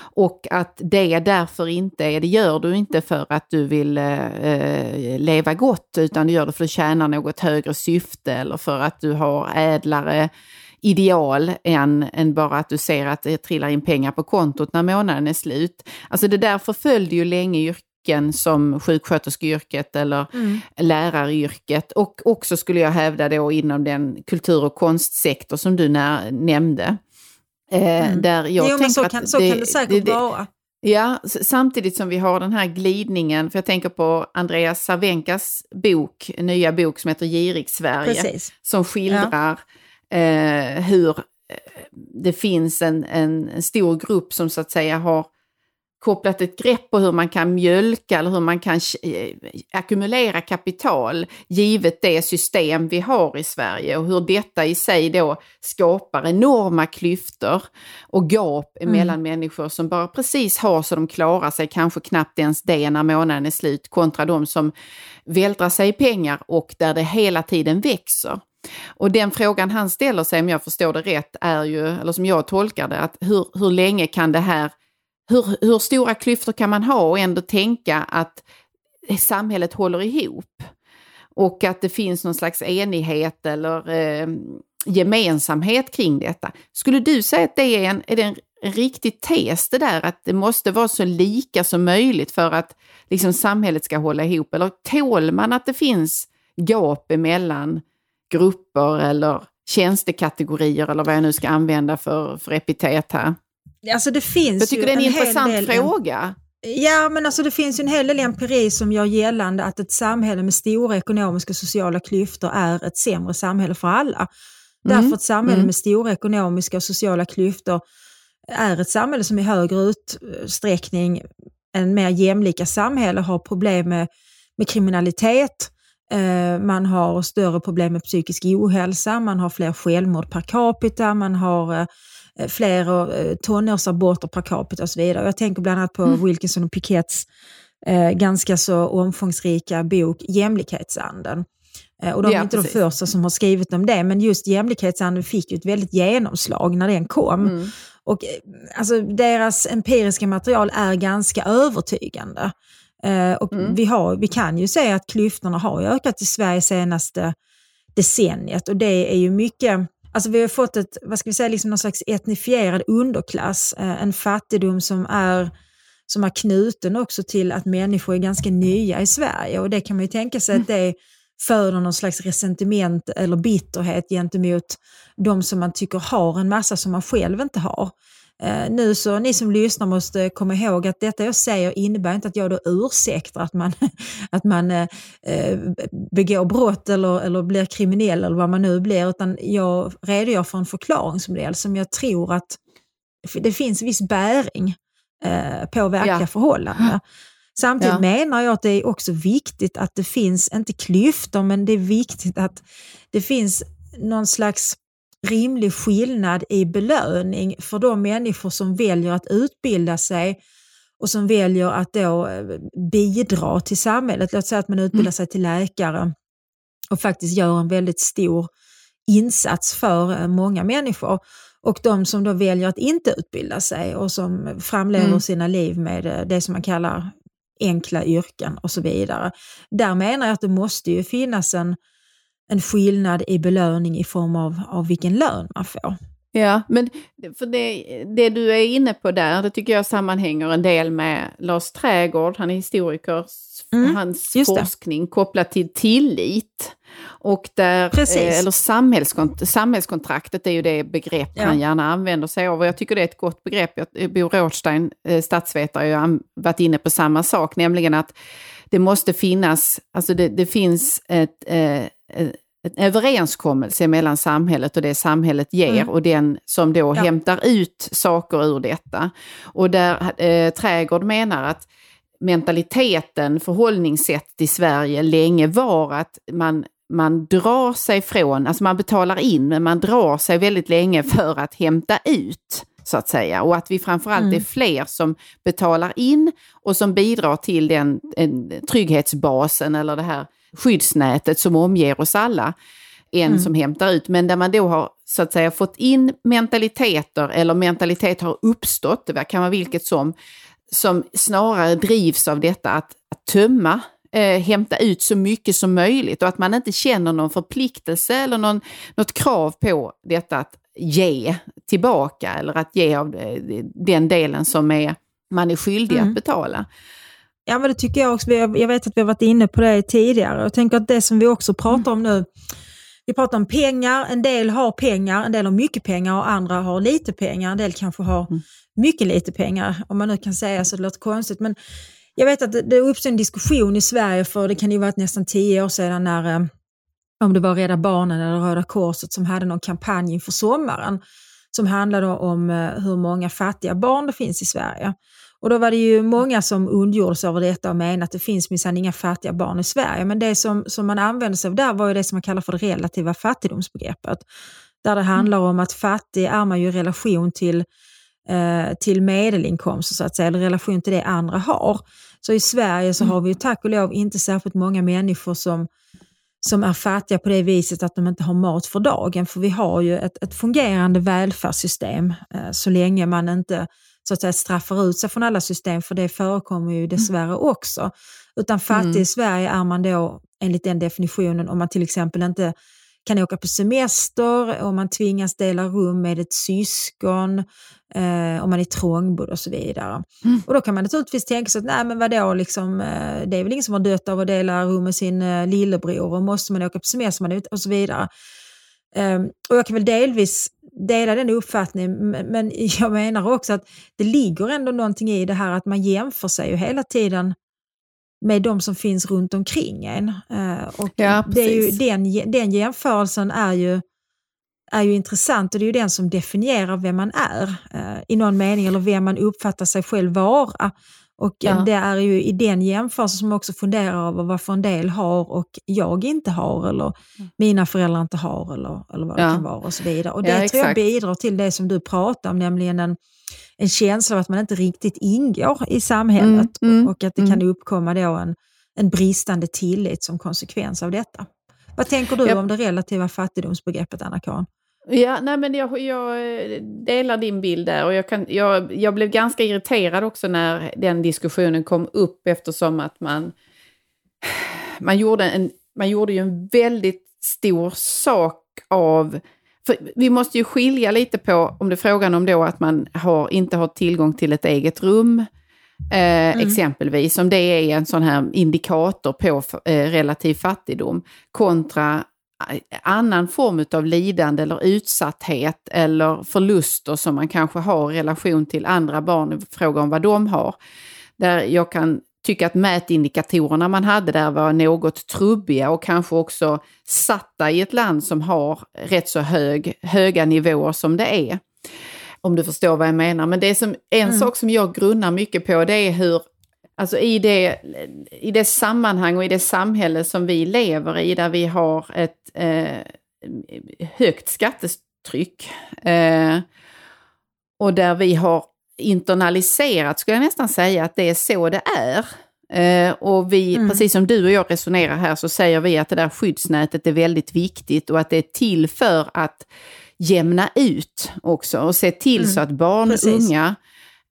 Speaker 2: och att det därför inte är, det gör du inte för att du vill eh, eh leva gott utan du gör det för att tjäna något högre syfte eller för att du har ädlare ideal än, än bara att du ser att det trillar in pengar på kontot när månaden är slut. Alltså det där förföljde ju länge yrken som sjuksköterskeyrket eller
Speaker 3: Mm.
Speaker 2: läraryrket och också skulle jag hävda då inom den kultur och konstsektor som du när, nämnde. Eh,
Speaker 3: Mm.
Speaker 2: Där jag
Speaker 3: jo, men så
Speaker 2: att
Speaker 3: kan, så kan det säkert vara.
Speaker 2: Ja, samtidigt som vi har den här glidningen, för jag tänker på Andreas Cervenkas bok, nya bok som heter Girig Sverige,
Speaker 3: Precis.
Speaker 2: som skildrar eh, hur eh, det finns en, en stor grupp som så att säga har kopplat ett grepp på hur man kan mjölka eller hur man kan eh, ackumulera kapital givet det system vi har i Sverige och hur detta i sig då skapar enorma klyftor och gap mellan människor som bara precis har så de klarar sig, kanske knappt ens det när månaden är slut, kontra de som vältrar sig i pengar och där det hela tiden växer. Och den frågan han ställer sig, om jag förstår det rätt, är ju, eller som jag tolkar det, att hur, hur länge kan det här, hur, hur stora klyftor kan man ha och ändå tänka att samhället håller ihop? Och att det finns någon slags enighet eller eh, gemensamhet kring detta. Skulle du säga att det är en, är det en, riktig tes det där, att det måste vara så lika som möjligt för att liksom, samhället ska hålla ihop? Eller tål man att det finns gap emellan grupper eller tjänstekategorier eller vad jag nu ska använda för, för epitet här?
Speaker 3: Alltså det finns
Speaker 2: Jag tycker det är en,
Speaker 3: hel
Speaker 2: intressant fråga.
Speaker 3: Ja, men alltså det finns en hel del empiri som gör gällande att ett samhälle med stora ekonomiska och sociala klyftor är ett sämre samhälle för alla. Därför ett samhälle
Speaker 2: Mm.
Speaker 3: med stora ekonomiska och sociala klyftor är ett samhälle som i högre utsträckning än mer jämlika samhälle har problem med, med kriminalitet, eh, man har större problem med psykisk ohälsa, man har fler självmord per capita, man har eh, fler eh, tonårsaborter per capita och så vidare. Jag tänker bland annat på Wilkinson och Piketts eh, ganska så omfångsrika bok Jämlikhetsanden. Eh, och de är
Speaker 2: Ja,
Speaker 3: inte
Speaker 2: precis.
Speaker 3: de första som har skrivit om det, men just jämlikhetsanden fick ju ett väldigt genomslag när den kom.
Speaker 2: Mm.
Speaker 3: Och eh, alltså, deras empiriska material är ganska övertygande. Eh, och
Speaker 2: Mm.
Speaker 3: vi, har, vi kan ju se att klyftorna har ökat i Sverige senaste decenniet och det är ju mycket Alltså vi har fått ett, vad ska vi säga, liksom någon slags etnifierad underklass, eh, en fattigdom som är, som är knuten också till att människor är ganska nya i Sverige och det kan man ju tänka sig att det föder någon slags resentiment eller bitterhet gentemot de som man tycker har en massa som man själv inte har. Eh, nu så ni som lyssnar måste komma ihåg att detta jag säger innebär inte att jag då ursäktar att man, [laughs] att man eh, eh, begår brott eller, eller blir kriminell eller vad man nu blir, utan jag redogör för en förklaringsmodell som jag tror att det finns viss bäring eh, på verkliga
Speaker 2: Ja.
Speaker 3: förhållanden. Samtidigt
Speaker 2: Ja.
Speaker 3: menar jag att det är också viktigt att det finns, inte klyftor, men det är viktigt att det finns någon slags rimlig skillnad i belöning för de människor som väljer att utbilda sig och som väljer att då eh, bidra till samhället. Låt säga att man utbildar sig till läkare och faktiskt gör en väldigt stor insats för eh, många människor. Och de som då väljer att inte utbilda sig och som framlever
Speaker 2: Mm.
Speaker 3: sina liv med eh, det som man kallar enkla yrken och så vidare. Där menar jag att det måste ju finnas en, en skillnad i belöning i form av, av vilken lön man får.
Speaker 2: Ja, men för det, det du är inne på där, det tycker jag sammanhänger en del med Lars Trägård, han är historiker,
Speaker 3: Mm,
Speaker 2: hans
Speaker 3: just det.
Speaker 2: forskning kopplat till tillit. Och där,
Speaker 3: Precis.
Speaker 2: eh, eller samhällskont samhällskontraktet är ju det begrepp
Speaker 3: Ja.
Speaker 2: han gärna använder sig av. Och jag tycker det är ett gott begrepp. Jag- Bo Rothstein, eh, statsvetare, har ju varit inne på samma sak, nämligen att det måste finnas, alltså det, det finns eh, ett en överenskommelse mellan samhället och det samhället ger
Speaker 3: Mm.
Speaker 2: och den som då
Speaker 3: Ja.
Speaker 2: hämtar ut saker ur detta. Och där eh, Trädgård menar att mentaliteten, förhållningssättet i Sverige länge var att man, man drar sig från, alltså man betalar in men man drar sig väldigt länge för att hämta ut så att säga. Och att vi framförallt
Speaker 3: Mm.
Speaker 2: är fler som betalar in och som bidrar till den en, trygghetsbasen eller det här skyddsnätet som omger oss alla en
Speaker 3: Mm.
Speaker 2: som hämtar ut. Men där man då har så att säga fått in mentaliteter eller mentalitet har uppstått, det kan vara vilket som, som snarare drivs av detta att, att tömma, eh, hämta ut så mycket som möjligt och att man inte känner någon förpliktelse eller någon, något krav på detta att ge tillbaka eller att ge av eh, den delen som är, man är skyldig
Speaker 3: Mm.
Speaker 2: att betala.
Speaker 3: Ja, men det tycker jag också. Jag vet att vi har varit inne på det tidigare. Jag tänker att det som vi också pratar om nu, vi pratar om pengar, en del har pengar, en del har mycket pengar och andra har lite pengar, en del kanske har mycket lite pengar, om man nu kan säga så, det låter konstigt. Men jag vet att det, det uppstod en diskussion i Sverige för det kan ju varit nästan tio år sedan när eh, om det var Rädda Barnen eller Röda Korset som hade någon kampanj inför sommaren som handlade om eh, hur många fattiga barn det finns i Sverige. Och då var det ju många som ondgjorde sig över detta och menade att det finns minsann inga fattiga barn i Sverige. Men det som, som man använde sig av där var ju det som man kallar för det relativa fattigdomsbegreppet. Där det handlar om att fattig är man ju i relation till, eh, till medelinkomster så att säga, eller i relation till det andra har. Så i Sverige så har vi ju tack och lov inte särskilt många människor som som är fattiga på det viset att de inte har mat för dagen. För vi har ju ett, ett fungerande välfärdssystem eh, så länge man inte så att säga, straffar ut sig från alla system, för det förekommer ju dessvärre också. Utan fattig
Speaker 2: Mm.
Speaker 3: i Sverige är man då enligt den definitionen om man till exempel inte kan åka på semester, om man tvingas dela rum med ett syskon, eh, om man är trångbodd och så vidare.
Speaker 2: Mm.
Speaker 3: Och då kan man naturligtvis tänka sig att nej men vadå, liksom, eh, det är väl ingen som har dött av att dela rum med sin eh, lillebror och måste man åka på semester och så vidare. Ehm, och jag kan väl delvis dela den uppfattningen, men, [laughs] jag menar också att det ligger ändå någonting i det här att man jämför sig ju hela tiden med de som finns runt omkring en. Eh, och
Speaker 2: Ja,
Speaker 3: det är ju, den, den jämförelsen är ju, är ju intressant och det är ju den som definierar vem man är eh, i någon mening, eller vem man uppfattar sig själv vara. Och
Speaker 2: Ja.
Speaker 3: det är ju i den jämförelsen som man också funderar över varför en del har och jag inte har, eller mina föräldrar inte har, eller, eller vad
Speaker 2: Ja.
Speaker 3: det kan vara och så vidare. Och det
Speaker 2: Ja,
Speaker 3: tror jag bidrar till det som du pratar om, nämligen en, en känsla av att man inte riktigt ingår i samhället
Speaker 2: Mm, mm,
Speaker 3: och, och att det kan uppkomma då en, en bristande tillit som konsekvens av detta. Vad tänker du
Speaker 2: Ja.
Speaker 3: om det relativa fattigdomsbegreppet, Anna-Karin?
Speaker 2: Ja, nej men jag, jag eh, delar din bild där och jag, kan, jag, jag blev ganska irriterad också när den diskussionen kom upp eftersom att man, man, gjorde, en, man gjorde ju en väldigt stor sak av för vi måste ju skilja lite på om det är frågan om då att man har, inte har tillgång till ett eget rum, eh, exempelvis, om det är en sån här indikator på eh, relativ fattigdom, kontra annan form av lidande eller utsatthet eller förluster som man kanske har i relation till andra barn i fråga om vad de har. Där jag kan tycka att mätindikatorerna man hade där var något trubbiga och kanske också satta i ett land som har rätt så hög, höga nivåer som det är. Om du förstår vad jag menar. Men det som, en sak som jag grunnar mycket på det är hur Alltså i det, i det sammanhang och i det samhälle som vi lever i, där vi har ett eh, högt skattetryck eh, och där vi har internaliserat, skulle jag nästan säga, att det är så det är. Eh, och vi, mm. precis som du och jag resonerar här, så säger vi att det där skyddsnätet är väldigt viktigt och att det är till för att jämna ut också och se till mm. så att barn, och unga,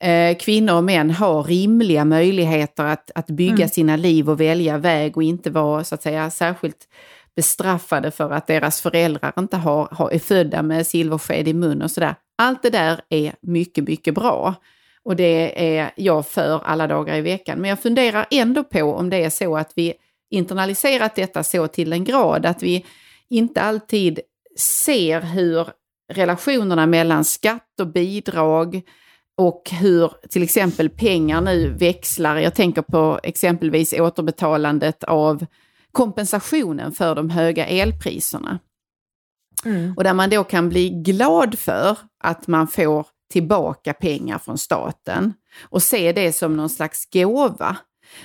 Speaker 2: eh, kvinnor och män har rimliga möjligheter att, att bygga mm. sina liv och välja väg och inte vara så att säga särskilt bestraffade för att deras föräldrar inte har, har, är födda med silversked i mun och sådär. Allt det där är mycket, mycket bra. Och det är jag för alla dagar i veckan. Men jag funderar ändå på om det är så att vi internaliserat detta så till en grad att vi inte alltid ser hur relationerna mellan skatt och bidrag och hur till exempel pengar nu växlar. Jag tänker på exempelvis återbetalandet av kompensationen för de höga elpriserna. Mm. Och där man då kan bli glad för att man får tillbaka pengar från staten och se det som någon slags gåva.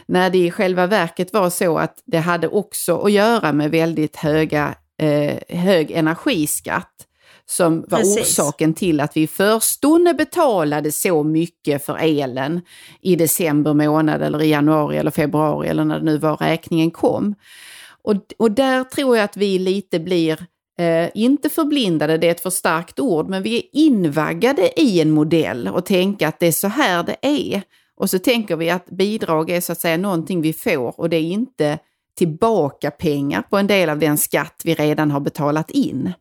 Speaker 2: När det i själva verket var så att det hade också att göra med väldigt höga, eh, hög energiskatt som var Precis. orsaken till att vi förstone betalade så mycket för elen i december månad eller i januari eller februari eller när det nu var räkningen kom. Och, och där tror jag att vi lite blir Eh, inte förblindade, det är ett för starkt ord, men vi är invaggade i en modell och tänka att det är så här det är. Och så tänker vi att bidrag är så att säga någonting vi får och det är inte tillbaka pengar på en del av den skatt vi redan har betalat in.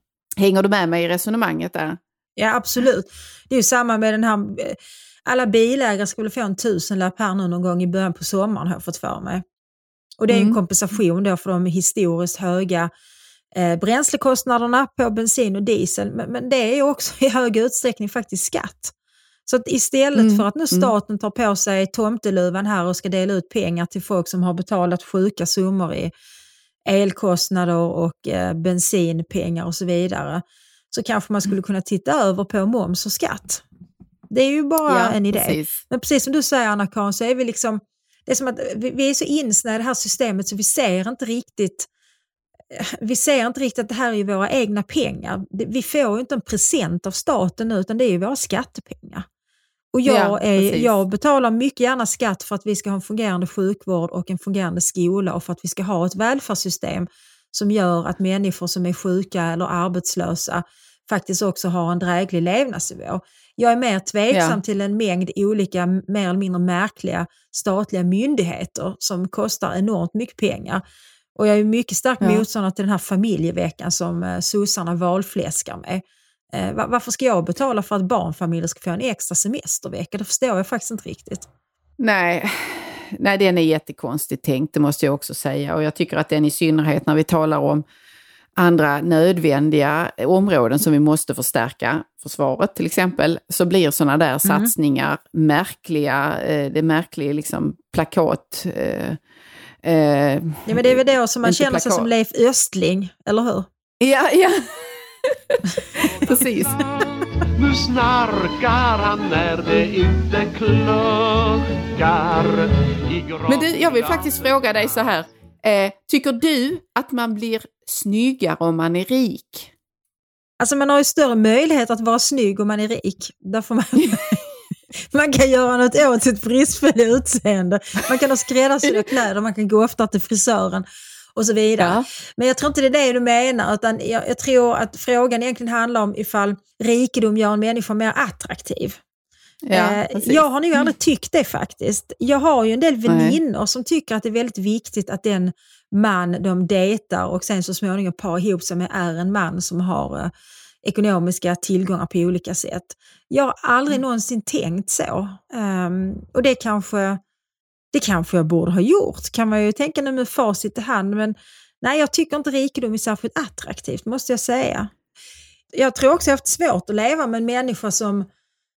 Speaker 2: Hänger du med mig i resonemanget där?
Speaker 3: Ja, absolut. Det är ju samma med den här, eh, alla bilägare skulle få en tusenlapp här nu någon gång i början på sommaren har jag fått för mig. Och det är en mm. kompensation då för de historiskt höga eh, bränslekostnaderna på bensin och diesel, men, men, det är också i hög utsträckning faktiskt skatt. Så att istället mm. för att nu mm. staten tar på sig tomteluvan här och ska dela ut pengar till folk som har betalat sjuka summor i elkostnader och eh, bensinpengar och så vidare, så kanske man skulle mm. kunna titta över på moms och skatt. Det är ju bara ja, en idé. Precis. Men precis som du säger Anna-Karin så är vi liksom, det är som att vi, vi är så insnöade i det här systemet så vi ser inte riktigt vi ser inte riktigt att det här är våra egna pengar. Vi får ju inte en present av staten nu utan det är ju våra skattepengar. Och jag, ja, är, jag betalar mycket gärna skatt för att vi ska ha en fungerande sjukvård och en fungerande skola och för att vi ska ha ett välfärdssystem som gör att människor som är sjuka eller arbetslösa faktiskt också har en dräglig levnadsnivå. Jag är mer tveksam ja. till en mängd olika mer eller mindre märkliga statliga myndigheter som kostar enormt mycket pengar. Och jag är mycket stark ja. motståndare till den här familjeveckan som eh, sossarna valfläskar med. Eh, varför ska jag betala för att barnfamiljer ska få en extra semestervecka? Det förstår jag faktiskt inte riktigt.
Speaker 2: Nej, nej den är jättekonstigt tänkt, det måste jag också säga. Och jag tycker att den i synnerhet när vi talar om andra nödvändiga områden som vi måste förstärka, försvaret till exempel, så blir sådana där mm. satsningar märkliga. Eh, det är märklig liksom plakat eh,
Speaker 3: Eh, ja, men det är väl då som man känner sig som Leif Östling, eller hur?
Speaker 2: Ja, ja. [laughs] Precis.
Speaker 1: Nu snarkar han när det inte kluckar
Speaker 2: Men du, jag vill faktiskt fråga dig så här. Eh, tycker du att man blir snyggare om man är rik?
Speaker 3: Alltså man har ju större möjlighet att vara snygg om man är rik. Där får man [laughs] Man kan göra något åt sitt bristfälliga utseende. Man kan ha skräddarsydda kläder, man kan gå ofta till frisören och så vidare. Ja. Men jag tror inte det är det du menar, utan jag, jag, tror att frågan egentligen handlar om ifall rikedom gör en människa mer attraktiv. Ja, eh, jag har nog aldrig tyckt det faktiskt. Jag har ju en del väninnor som tycker att det är väldigt viktigt att den man de dejtar och sen så småningom par ihop sig med är en man som har eh, ekonomiska tillgångar på olika sätt. Jag har aldrig mm. någonsin tänkt så. Um, och det kanske, det kanske jag borde ha gjort, kan man ju tänka nu med facit i hand. Men nej, jag tycker inte rikedom är särskilt attraktivt, måste jag säga. Jag tror också jag har haft svårt att leva med en människa som,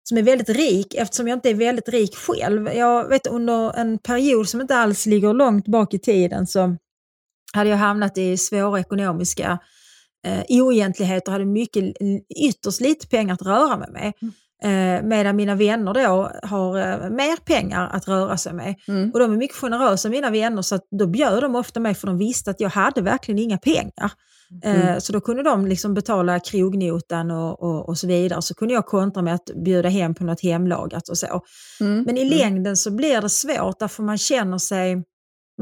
Speaker 3: som är väldigt rik eftersom jag inte är väldigt rik själv. Jag vet under en period som inte alls ligger långt bak i tiden så hade jag hamnat i svåra ekonomiska eh, oegentligheter, hade mycket, ytterst lite pengar att röra mig med. Mm. Eh, medan mina vänner då har eh, mer pengar att röra sig med.
Speaker 2: Mm.
Speaker 3: Och de är mycket generösa mina vänner så då bjöd de ofta mig för de visste att jag hade verkligen inga pengar. Eh,
Speaker 2: Mm.
Speaker 3: Så då kunde de liksom betala krognotan och, och, och så vidare. Så kunde jag kontra med att bjuda hem på något hemlagat och så.
Speaker 2: Mm.
Speaker 3: Men i längden så blir det svårt därför man känner sig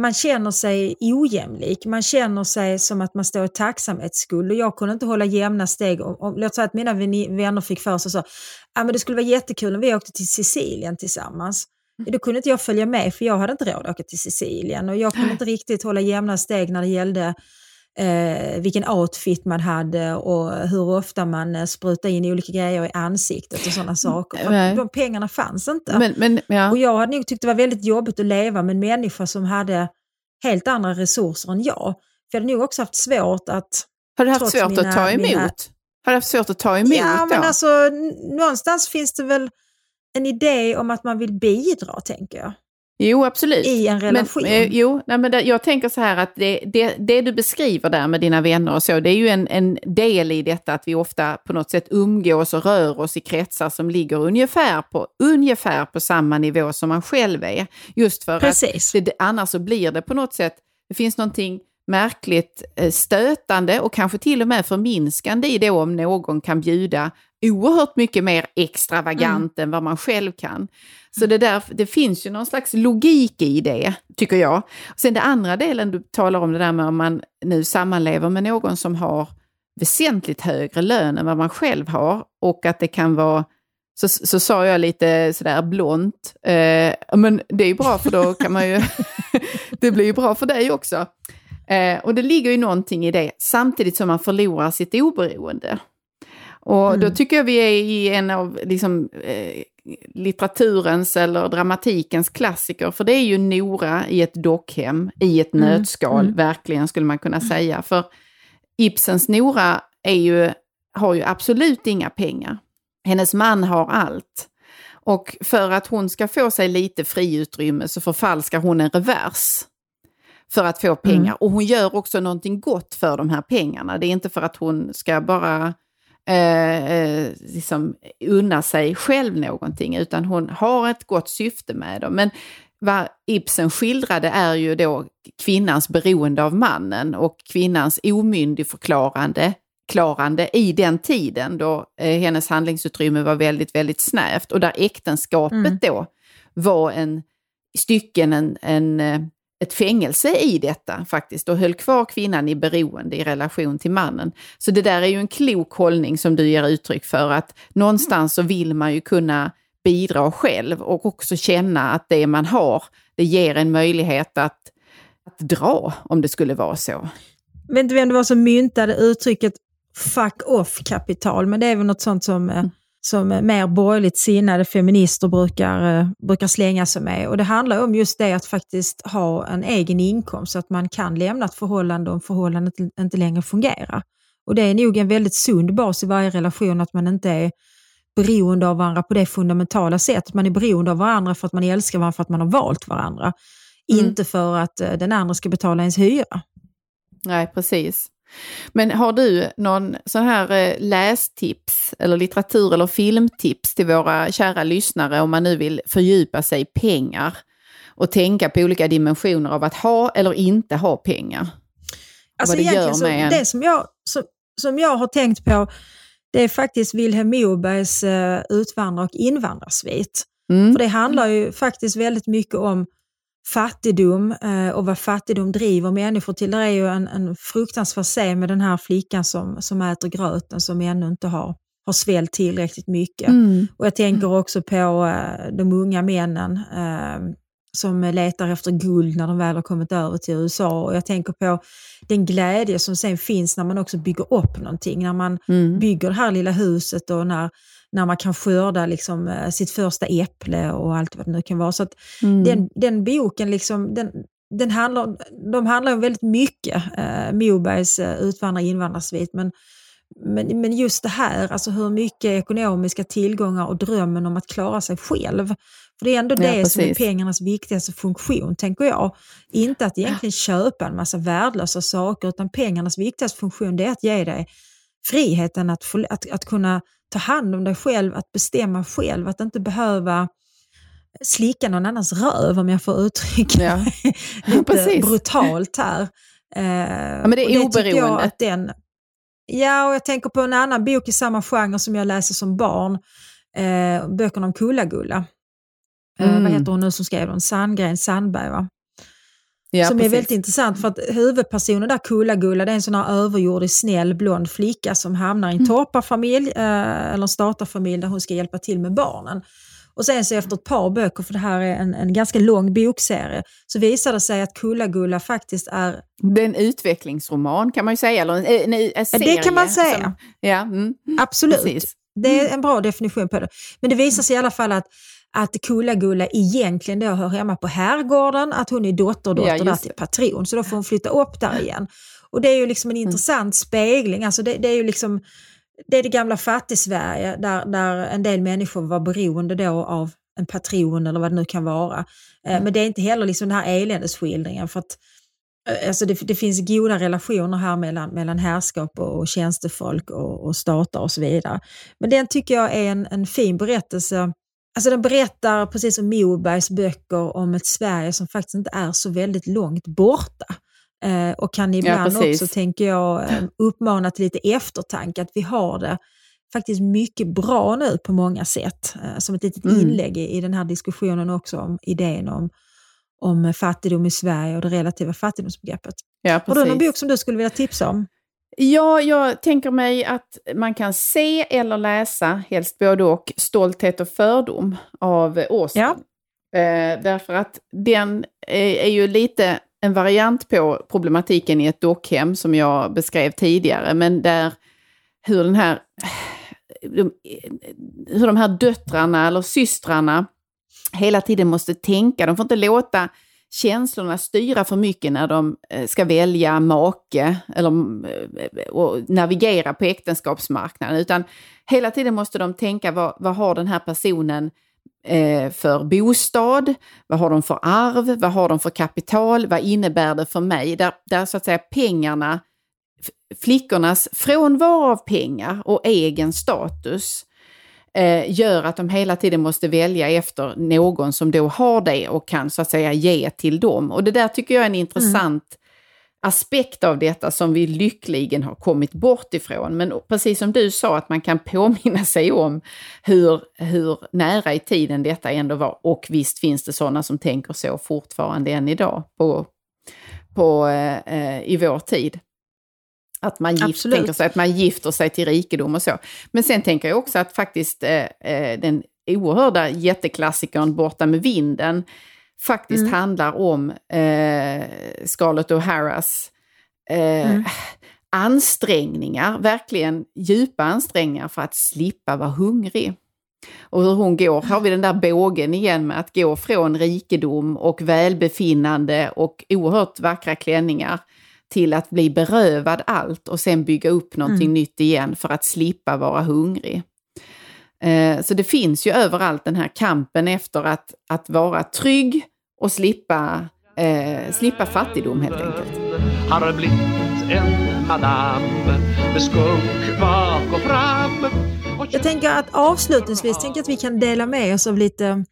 Speaker 3: man känner sig ojämlik, man känner sig som att man står i tacksamhetsskuld. Och jag kunde inte hålla jämna steg. Om, om, låt säga att mina vänner fick för sig så, ah, men det skulle vara jättekul om vi åkte till Sicilien tillsammans. Då kunde inte jag följa med för jag hade inte råd att åka till Sicilien. Och jag kunde inte riktigt hålla jämna steg när det gällde eh, vilken outfit man hade och hur ofta man eh, sprutade in olika grejer i ansiktet och sådana saker.
Speaker 2: Nej.
Speaker 3: att de pengarna fanns inte.
Speaker 2: Men, men, ja.
Speaker 3: Och jag hade nog tyckt det var väldigt jobbigt att leva med en människa som hade helt andra resurser än jag. För jag hade nog också haft svårt att...
Speaker 2: Har du haft svårt
Speaker 3: mina-
Speaker 2: att ta emot?
Speaker 3: mina-
Speaker 2: Har du haft svårt att ta emot
Speaker 3: Ja, men
Speaker 2: då?
Speaker 3: alltså någonstans finns det väl en idé om att man vill bidra, tänker jag.
Speaker 2: Jo, absolut.
Speaker 3: I en relation.
Speaker 2: Men, eh, jo, nej, men det, jag tänker så här att det, det, det du beskriver där med dina vänner och så, det är ju en, en del i detta att vi ofta på något sätt umgås och rör oss i kretsar som ligger ungefär på, ungefär på samma nivå som man själv är. Just för
Speaker 3: Precis.
Speaker 2: att det, annars så blir det på något sätt, det finns någonting märkligt eh, stötande och kanske till och med förminskande i det om någon kan bjuda oerhört mycket mer extravagant än vad man själv kan. Så det, där, det finns ju någon slags logik i det, tycker jag. Sen det andra delen du talar om, det där med om man nu sammanlever med någon som har väsentligt högre lön än vad man själv har och att det kan vara så, så sa jag lite sådär blont, eh, men det är ju bra för då kan man ju, [laughs] det blir ju bra för dig också. Eh, och det ligger ju någonting i det, samtidigt som man förlorar sitt oberoende. Och då tycker jag vi är i en av liksom, eh, litteraturens eller dramatikens klassiker, för det är ju Nora i ett dockhem, i ett nötskal, verkligen skulle man kunna säga. För Ibsens Nora är ju, har ju absolut inga pengar. Hennes man har allt. Och för att hon ska få sig lite friutrymme så förfalskar hon en revers för att få pengar. Och hon gör också någonting gott för de här pengarna. Det är inte för att hon ska bara eh, eh, liksom unna sig själv någonting, utan hon har ett gott syfte med dem. Men vad Ibsen skildrade är ju då kvinnans beroende av mannen och kvinnans omyndigförklarande klarande i den tiden då eh, hennes handlingsutrymme var väldigt, väldigt snävt och där äktenskapet då var en stycken en, en, eh, ett fängelse i detta faktiskt och höll kvar kvinnan i beroende i relation till mannen. Så det där är ju en klok hållning som du ger uttryck för att någonstans så vill man ju kunna bidra själv och också känna att det man har, det ger en möjlighet att, att dra om det skulle vara så.
Speaker 3: Jag vet inte vem det var som myntade uttrycket fuck off-kapital, men det är väl något sånt som, eh, som mer borgerligt sinnade feminister brukar, eh, brukar slänga sig med. Och det handlar om just det att faktiskt ha en egen inkomst så att man kan lämna ett förhållande om förhållandet inte längre fungerar. Och det är nog en väldigt sund bas i varje relation att man inte är beroende av varandra på det fundamentala sättet. Man är beroende av varandra för att man älskar varandra för att man har valt varandra. Inte för att eh, den andra ska betala ens hyra.
Speaker 2: Nej, precis. Men har du någon sån här eh, lästips eller litteratur eller filmtips till våra kära lyssnare om man nu vill fördjupa sig i pengar och tänka på olika dimensioner av att ha eller inte ha pengar?
Speaker 3: Alltså
Speaker 2: vad det gör
Speaker 3: så,
Speaker 2: med en.
Speaker 3: det som jag, som, som jag har tänkt på, det är faktiskt Vilhelm Mobergs uh, utvandrar och invandrarsvit.
Speaker 2: Mm.
Speaker 3: För det handlar ju faktiskt väldigt mycket om fattigdom eh, och vad fattigdom driver människor till. Det är ju en, en fruktansvärd scen med den här flickan som, som äter gröten som ännu inte har, har svällt tillräckligt mycket.
Speaker 2: Mm.
Speaker 3: Och jag tänker också på eh, de unga männen eh, som letar efter guld när de väl har kommit över till USA. Och jag tänker på den glädje som sen finns när man också bygger upp någonting. När man
Speaker 2: Mm.
Speaker 3: bygger det här lilla huset och när, när man kan skörda liksom, eh, sitt första äpple och allt vad det nu kan vara. Så
Speaker 2: Mm.
Speaker 3: den, den boken, liksom, den, den handlar, de handlar om väldigt mycket, eh, Mobergs eh, utvandrar invandrarsvit. Men, men, men just det här, alltså hur mycket ekonomiska tillgångar och drömmen om att klara sig själv. För det är ändå
Speaker 2: Ja,
Speaker 3: det som är
Speaker 2: precis.
Speaker 3: pengarnas viktigaste funktion, tänker jag. Inte att egentligen köpa en massa värdelösa saker, utan pengarnas viktigaste funktion är att ge dig friheten att, få, att, att kunna ta hand om dig själv, att bestämma själv, att inte behöva slicka någon annans röv om jag får uttrycka
Speaker 2: Ja. [laughs]
Speaker 3: lite brutalt här. Eh,
Speaker 2: Ja, men det är
Speaker 3: och tycker jag att den, Ja, och jag tänker på en annan bok i samma genre som jag läser som barn. Eh, böckerna om Kulla-Gulla. Eh,
Speaker 2: Mm.
Speaker 3: vad heter hon nu som skrev dem? Sandgren Sandberg va?
Speaker 2: Ja,
Speaker 3: som är
Speaker 2: precis.
Speaker 3: väldigt intressant för att huvudpersonen där, Kulla-Gulla, det är en sån här överjordisk, snäll, blond flicka som hamnar i
Speaker 2: Mm.
Speaker 3: en torparfamilj eh, eller en statarfamilj där hon ska hjälpa till med barnen. Och sen så efter ett par böcker, för det här är en, en ganska lång bokserie, så visar det sig att Kulla-Gulla faktiskt är
Speaker 2: Det är en utvecklingsroman kan man ju säga, eller en, en, en
Speaker 3: det
Speaker 2: serie.
Speaker 3: kan man säga.
Speaker 2: Som, ja, mm,
Speaker 3: Absolut.
Speaker 2: precis.
Speaker 3: Det är en bra definition på det. Men det visar sig i alla fall att, att Kulla-Gulla egentligen då hör hemma på herrgården, att hon är dotterdotter
Speaker 2: Ja,
Speaker 3: där till patron, så då får hon flytta upp där igen. Och det är ju liksom en intressant spegling, alltså det, det är ju liksom det är det gamla fattig-Sverige där, där en del människor var beroende då av en patron eller vad det nu kan vara. Eh, Men det är inte heller liksom den här eländesskildringen för att eh, alltså det, det finns goda relationer här mellan, mellan härskap och, och tjänstefolk och, och stater och så vidare. Men den tycker jag är en, en fin berättelse. Alltså den berättar, precis som Mobergs böcker, om ett Sverige som faktiskt inte är så väldigt långt borta. Eh, och kan ibland
Speaker 2: precis.
Speaker 3: också, tänker jag, eh, uppmana till lite eftertanke, att vi har det faktiskt mycket bra nu på många sätt. Eh, som ett litet
Speaker 2: Mm.
Speaker 3: inlägg i, i den här diskussionen också om idén om, om fattigdom i Sverige och det relativa fattigdomsbegreppet.
Speaker 2: Ja,
Speaker 3: Har du någon bok som du skulle vilja tipsa om?
Speaker 2: Ja, jag tänker mig att man kan se eller läsa, helst både och, Stolthet och fördom av Austen.
Speaker 3: Ja.
Speaker 2: Eh, därför att den är, är ju lite en variant på problematiken i ett dockhem som jag beskrev tidigare, men där hur den här de, hur de här döttrarna eller systrarna hela tiden måste tänka. De får inte låta känslorna styra för mycket när de eh, ska välja make eller eh, och navigera på äktenskapsmarknaden. Utan hela tiden måste de tänka vad, vad har den här personen eh, för bostad? Vad har de för arv? Vad har de för kapital? Vad innebär det för mig? Där, där så att säga pengarna, flickornas frånvaro av pengar och egen status eh, gör att de hela tiden måste välja efter någon som då har det och kan så att säga ge till dem. Och det där tycker jag är en intressant aspekt av detta som vi lyckligen har kommit bort ifrån. Men precis som du sa, att man kan [laughs] påminna sig om hur, hur nära i tiden detta ändå var. Och visst finns det sådana som tänker så fortfarande än idag på, på, eh, eh, i vår tid. Att man gift,
Speaker 3: Absolut.
Speaker 2: tänker sig att man gifter sig till rikedom och så. Men sen tänker jag också att faktiskt eh, eh, den oerhörda jätteklassikern Borta med vinden faktiskt
Speaker 3: Mm.
Speaker 2: handlar om eh, Scarlett O'Haras eh,
Speaker 3: Mm.
Speaker 2: ansträngningar, verkligen djupa ansträngningar för att slippa vara hungrig. Och hur hon går, har vi den där bågen igen med att gå från rikedom och välbefinnande och oerhört vackra klänningar till att bli berövad allt och sen bygga upp någonting
Speaker 3: Mm.
Speaker 2: nytt igen för att slippa vara hungrig. Eh, så det finns ju överallt den här kampen efter att, att vara trygg och slippa, eh, slippa fattigdom helt enkelt.
Speaker 1: Har blivit en madam med skunk bak och fram
Speaker 3: Jag tänker att avslutningsvis tänker att vi kan dela med oss av lite,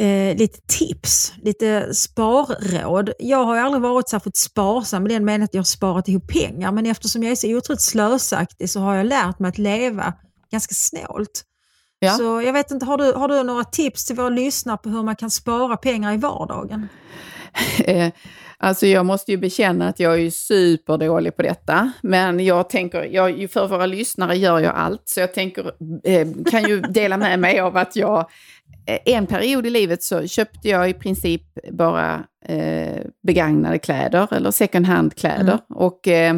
Speaker 3: eh, lite tips, lite sparråd. Jag har ju aldrig varit särskilt sparsam i den meningen att jag har sparat ihop pengar, men eftersom jag är så otroligt slösaktig så har jag lärt mig att leva ganska snålt.
Speaker 2: Ja.
Speaker 3: Så jag vet inte, har du, har du några tips till våra lyssnare på hur man kan spara pengar i vardagen?
Speaker 2: Eh, Alltså jag måste ju bekänna att jag är superdålig på detta. Men jag tänker, jag, för våra lyssnare gör jag allt. Så jag tänker, eh, kan ju dela med mig av att jag, en period i livet så köpte jag i princip bara eh, begagnade kläder eller second hand-kläder. Och eh,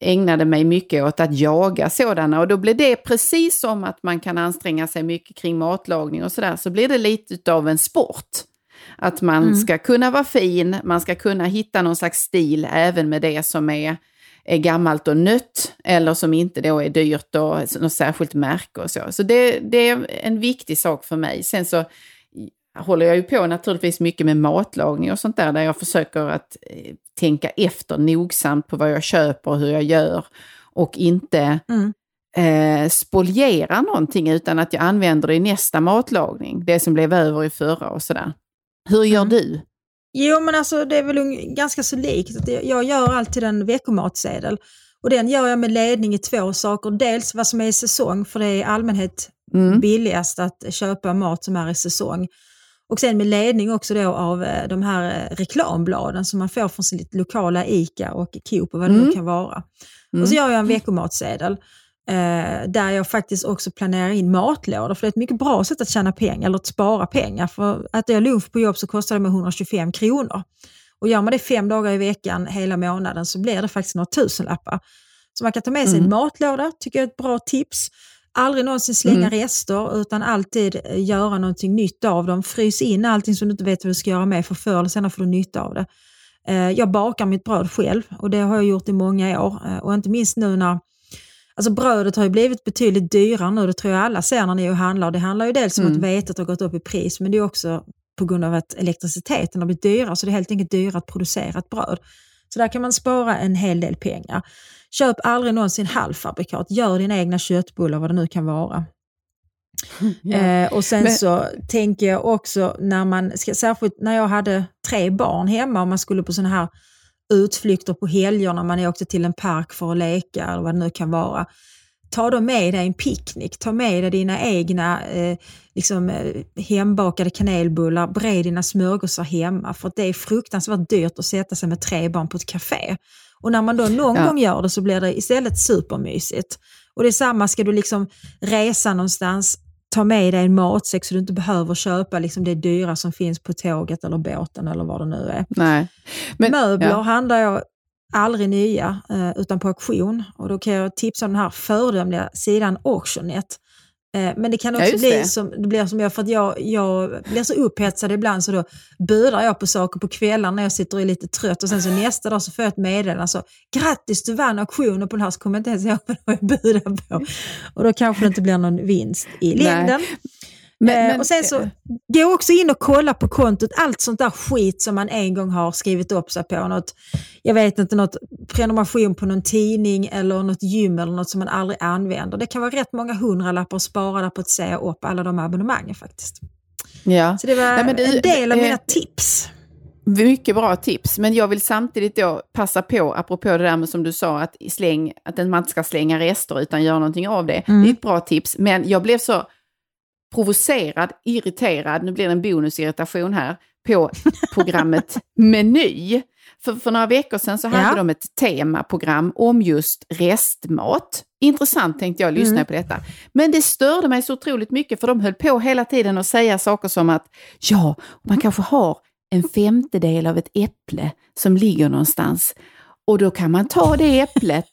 Speaker 2: ägnade mig mycket åt att jaga sådana. Och då blir det precis som att man kan anstränga sig mycket kring matlagning och sådär, så blir det lite av en sport. Att man
Speaker 3: Mm.
Speaker 2: ska kunna vara fin, man ska kunna hitta någon slags stil även med det som är, är gammalt och nött eller som inte då är dyrt och något särskilt märke och så. Så det, det är en viktig sak för mig. Sen så håller jag ju på naturligtvis mycket med matlagning och sånt där, där jag försöker att eh, tänka efter nogsamt på vad jag köper och hur jag gör och inte
Speaker 3: Mm.
Speaker 2: eh, spoliera någonting utan att jag använder det i nästa matlagning. Det som blev över i förra och sådär. Hur gör
Speaker 3: Mm.
Speaker 2: du?
Speaker 3: Jo, men alltså det är väl ganska så likt. Jag- gör alltid en veckomatsedel. Och den gör jag med ledning i två saker. Dels vad som är i säsong, för det är i allmänhet
Speaker 2: Mm.
Speaker 3: billigast att köpa mat som är i säsong. Och sen med ledning också då av eh, de här eh, reklambladen som man får från sitt lokala ICA och Coop och vad det
Speaker 2: Mm.
Speaker 3: nu kan vara.
Speaker 2: Mm.
Speaker 3: Och så gör jag en veckomatsedel eh, där jag faktiskt också planerar in matlådor. För det är ett mycket bra sätt att tjäna pengar eller att spara pengar. För att jag lunch på jobb så kostar det mig 125 kronor. Och gör man det fem dagar i veckan hela månaden så blir det faktiskt några tusenlappar. Så man kan ta med sig en
Speaker 2: Mm.
Speaker 3: matlåda, tycker jag är ett bra tips. Aldrig någonsin slänga
Speaker 2: Mm.
Speaker 3: rester utan alltid eh, göra någonting nytt av dem. Frys in allting som du inte vet vad du ska göra med för förr eller senare får du nytta av det. Eh, Jag bakar mitt bröd själv och det har jag gjort i många år. Eh, Och inte minst nu när Alltså brödet har ju blivit betydligt dyrare nu, det tror jag alla ser när ni handlar. Det handlar ju dels om
Speaker 2: Mm.
Speaker 3: att vetet har gått upp i pris, men det är också på grund av att elektriciteten har blivit dyrare, så det är helt enkelt dyrare att producera ett bröd. Så där kan man spara en hel del pengar. Köp aldrig någonsin halvfabrikat, gör dina egna köttbullar, vad det nu kan vara. [laughs] Eh, och sen
Speaker 2: Men-
Speaker 3: så tänker jag också när man, ska, särskilt när jag hade tre barn hemma och man skulle på sådana här utflykter på helgerna, man åkte till en park för att leka eller vad det nu kan vara. Ta då med dig en picknick, ta med dig dina egna eh, liksom, eh, hembakade kanelbullar, bred dina smörgåsar hemma för det är fruktansvärt dyrt att sätta sig med tre barn på ett café. Och när man då någon
Speaker 2: Ja.
Speaker 3: gång gör det så blir det istället supermysigt. Och det är samma, ska du liksom resa någonstans, ta med dig en matsäck så du inte behöver köpa liksom det dyra som finns på tåget eller båten eller vad det nu är.
Speaker 2: Nej. Men,
Speaker 3: Möbler
Speaker 2: ja.
Speaker 3: handlar jag aldrig nya eh, utan på auktion och då kan jag tipsa om den här föredömliga sidan Auctionet. Eh, men det kan
Speaker 2: Ja,
Speaker 3: också
Speaker 2: just
Speaker 3: bli
Speaker 2: det.
Speaker 3: som, det blir som jag, för att jag, jag blir så upphetsad ibland så då budar jag på saker på kvällarna när jag sitter och är lite trött och sen så nästa dag så får jag ett meddelande så grattis du vann auktionen på den här så kommer jag inte ens ihåg vad jag budade på. Och då kanske det inte blir någon vinst i
Speaker 2: Nej. Men-
Speaker 3: Eh,
Speaker 2: men-
Speaker 3: och sen så gå också in och kolla på kontot, allt sånt där skit som man en gång har skrivit upp sig på. Något, jag vet inte, något prenumeration på någon tidning eller något gym eller något som man aldrig använder. Det kan vara rätt många hundralappar att spara där på att säga upp alla de abonnemangen faktiskt.
Speaker 2: Ja.
Speaker 3: Så det var
Speaker 2: Nej, du,
Speaker 3: en del av
Speaker 2: eh,
Speaker 3: mina tips.
Speaker 2: Mycket bra tips, men jag vill samtidigt då passa på, apropå det där med som du sa, att, släng, att man inte ska slänga rester utan göra någonting av det.
Speaker 3: Mm.
Speaker 2: Det är ett bra tips, men jag blev så provocerad, irriterad, nu blir det en bonusirritation här, på [laughs] programmet Meny. För, för några veckor sedan så hade
Speaker 3: Ja.
Speaker 2: de ett temaprogram om just restmat. Intressant tänkte jag lyssna
Speaker 3: Mm.
Speaker 2: på detta. Men det störde mig så otroligt mycket för de höll på hela tiden att säga saker som att ja, man kanske har en femtedel av ett äpple som ligger någonstans och då kan man ta det äpplet.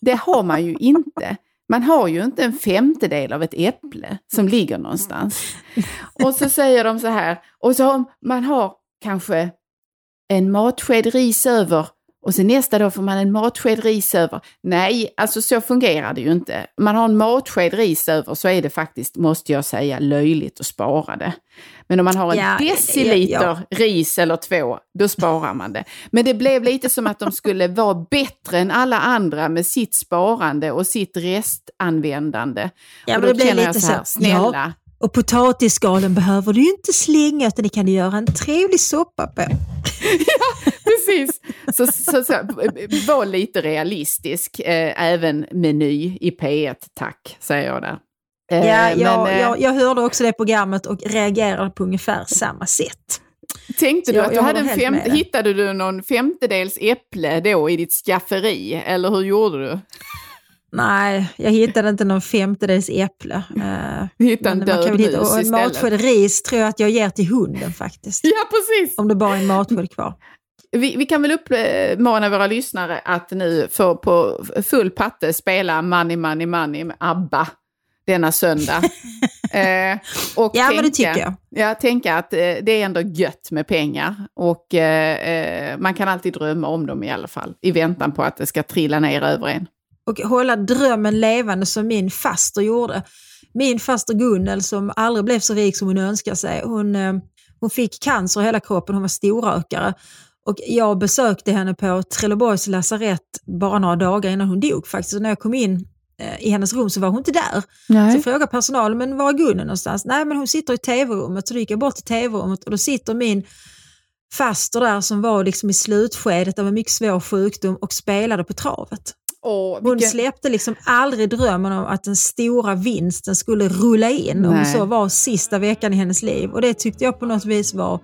Speaker 2: Det har man ju inte. Man har ju inte en femtedel av ett äpple som ligger någonstans. [laughs] Och så säger de så här, och så om man har kanske en matsked ris över och sen nästa dag får man en matsked ris över. Nej, alltså så fungerar det ju inte. Man har en matsked ris över så är det faktiskt, måste jag säga, löjligt att spara det. Men om man har en
Speaker 3: Ja,
Speaker 2: deciliter
Speaker 3: ja,
Speaker 2: ris eller två, då sparar man det. Men det blev lite som att de skulle [laughs] vara bättre än alla andra med sitt sparande och sitt restanvändande.
Speaker 3: Ja, men
Speaker 2: då
Speaker 3: det blev lite
Speaker 2: så här, snälla.
Speaker 3: ja. Och potatisskalen behöver du ju inte slänga utan det kan du göra en trevlig soppa på. [laughs]
Speaker 2: Precis. Så, så, så, var lite realistisk, eh, även meny i P1, tack, säger jag där. Eh,
Speaker 3: Ja, jag,
Speaker 2: men, eh,
Speaker 3: jag, jag hörde också det programmet och reagerade på ungefär samma sätt.
Speaker 2: tänkte du
Speaker 3: jag-
Speaker 2: att du
Speaker 3: jag
Speaker 2: hade en
Speaker 3: håller helt
Speaker 2: fem,
Speaker 3: med dig.
Speaker 2: hittade du någon femtedels äpple då i ditt skafferi, eller hur gjorde du?
Speaker 3: Nej, jag hittade inte någon femtedels äpple. [laughs] Uh,
Speaker 2: Hitta en död
Speaker 3: hitta, och en matsked ris tror jag att jag ger till hunden faktiskt.
Speaker 2: Ja, precis.
Speaker 3: Om det bara är en matsked kvar.
Speaker 2: Vi, vi kan väl uppmana våra lyssnare att nu få på full patte spela Money, Money, Money med ABBA denna söndag. [laughs] eh, och
Speaker 3: Ja, men det
Speaker 2: tänka,
Speaker 3: tycker jag.
Speaker 2: Ja, tänka att eh, det är ändå gött med pengar och eh, eh, man kan alltid drömma om dem i alla fall i väntan på att det ska trilla ner över en.
Speaker 3: Och hålla drömmen levande som min faster gjorde. Min faster Gunnel som aldrig blev så rik som hon önskade sig. Hon, eh, hon fick cancer i hela kroppen, hon var storrökare. Och jag besökte henne på Trelleborgs lasarett bara några dagar innan hon dog faktiskt. Och när jag kom in i hennes rum så var hon inte där.
Speaker 2: Nej.
Speaker 3: Så frågade personalen, men var är Gunnel någonstans? Nej, men hon sitter i tv-rummet. Så då gick jag bort till tv-rummet och då sitter min faster där som var liksom i slutskedet av en mycket svår sjukdom och spelade på travet.
Speaker 2: Åh,
Speaker 3: Hon
Speaker 2: vilken-
Speaker 3: släppte liksom aldrig drömmen om att den stora vinsten skulle rulla in om
Speaker 2: Nej.
Speaker 3: så var sista veckan i hennes liv. Och det tyckte jag på något vis var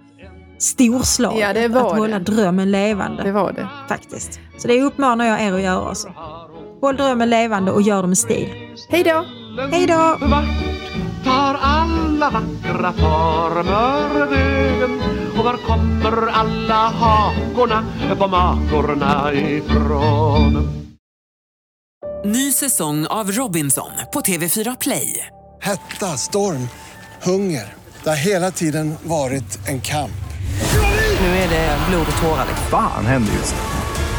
Speaker 3: storslaget.
Speaker 2: Ja,
Speaker 3: att hålla
Speaker 2: det.
Speaker 3: drömmen levande.
Speaker 2: Det var det.
Speaker 3: Faktiskt. Så det uppmanar jag er att göra också. Håll drömmen levande och gör det med stil.
Speaker 2: Hej då!
Speaker 3: Hej då!
Speaker 1: Tar alla vackra former vägen? Och var kommer alla hakorna på makorna ifrån?
Speaker 4: Ny säsong av Robinson på TV4 Play.
Speaker 5: Hetta, storm, hunger. Det har hela tiden varit en kamp.
Speaker 4: Nu är det blod och tårar.
Speaker 6: Fan händer just nu.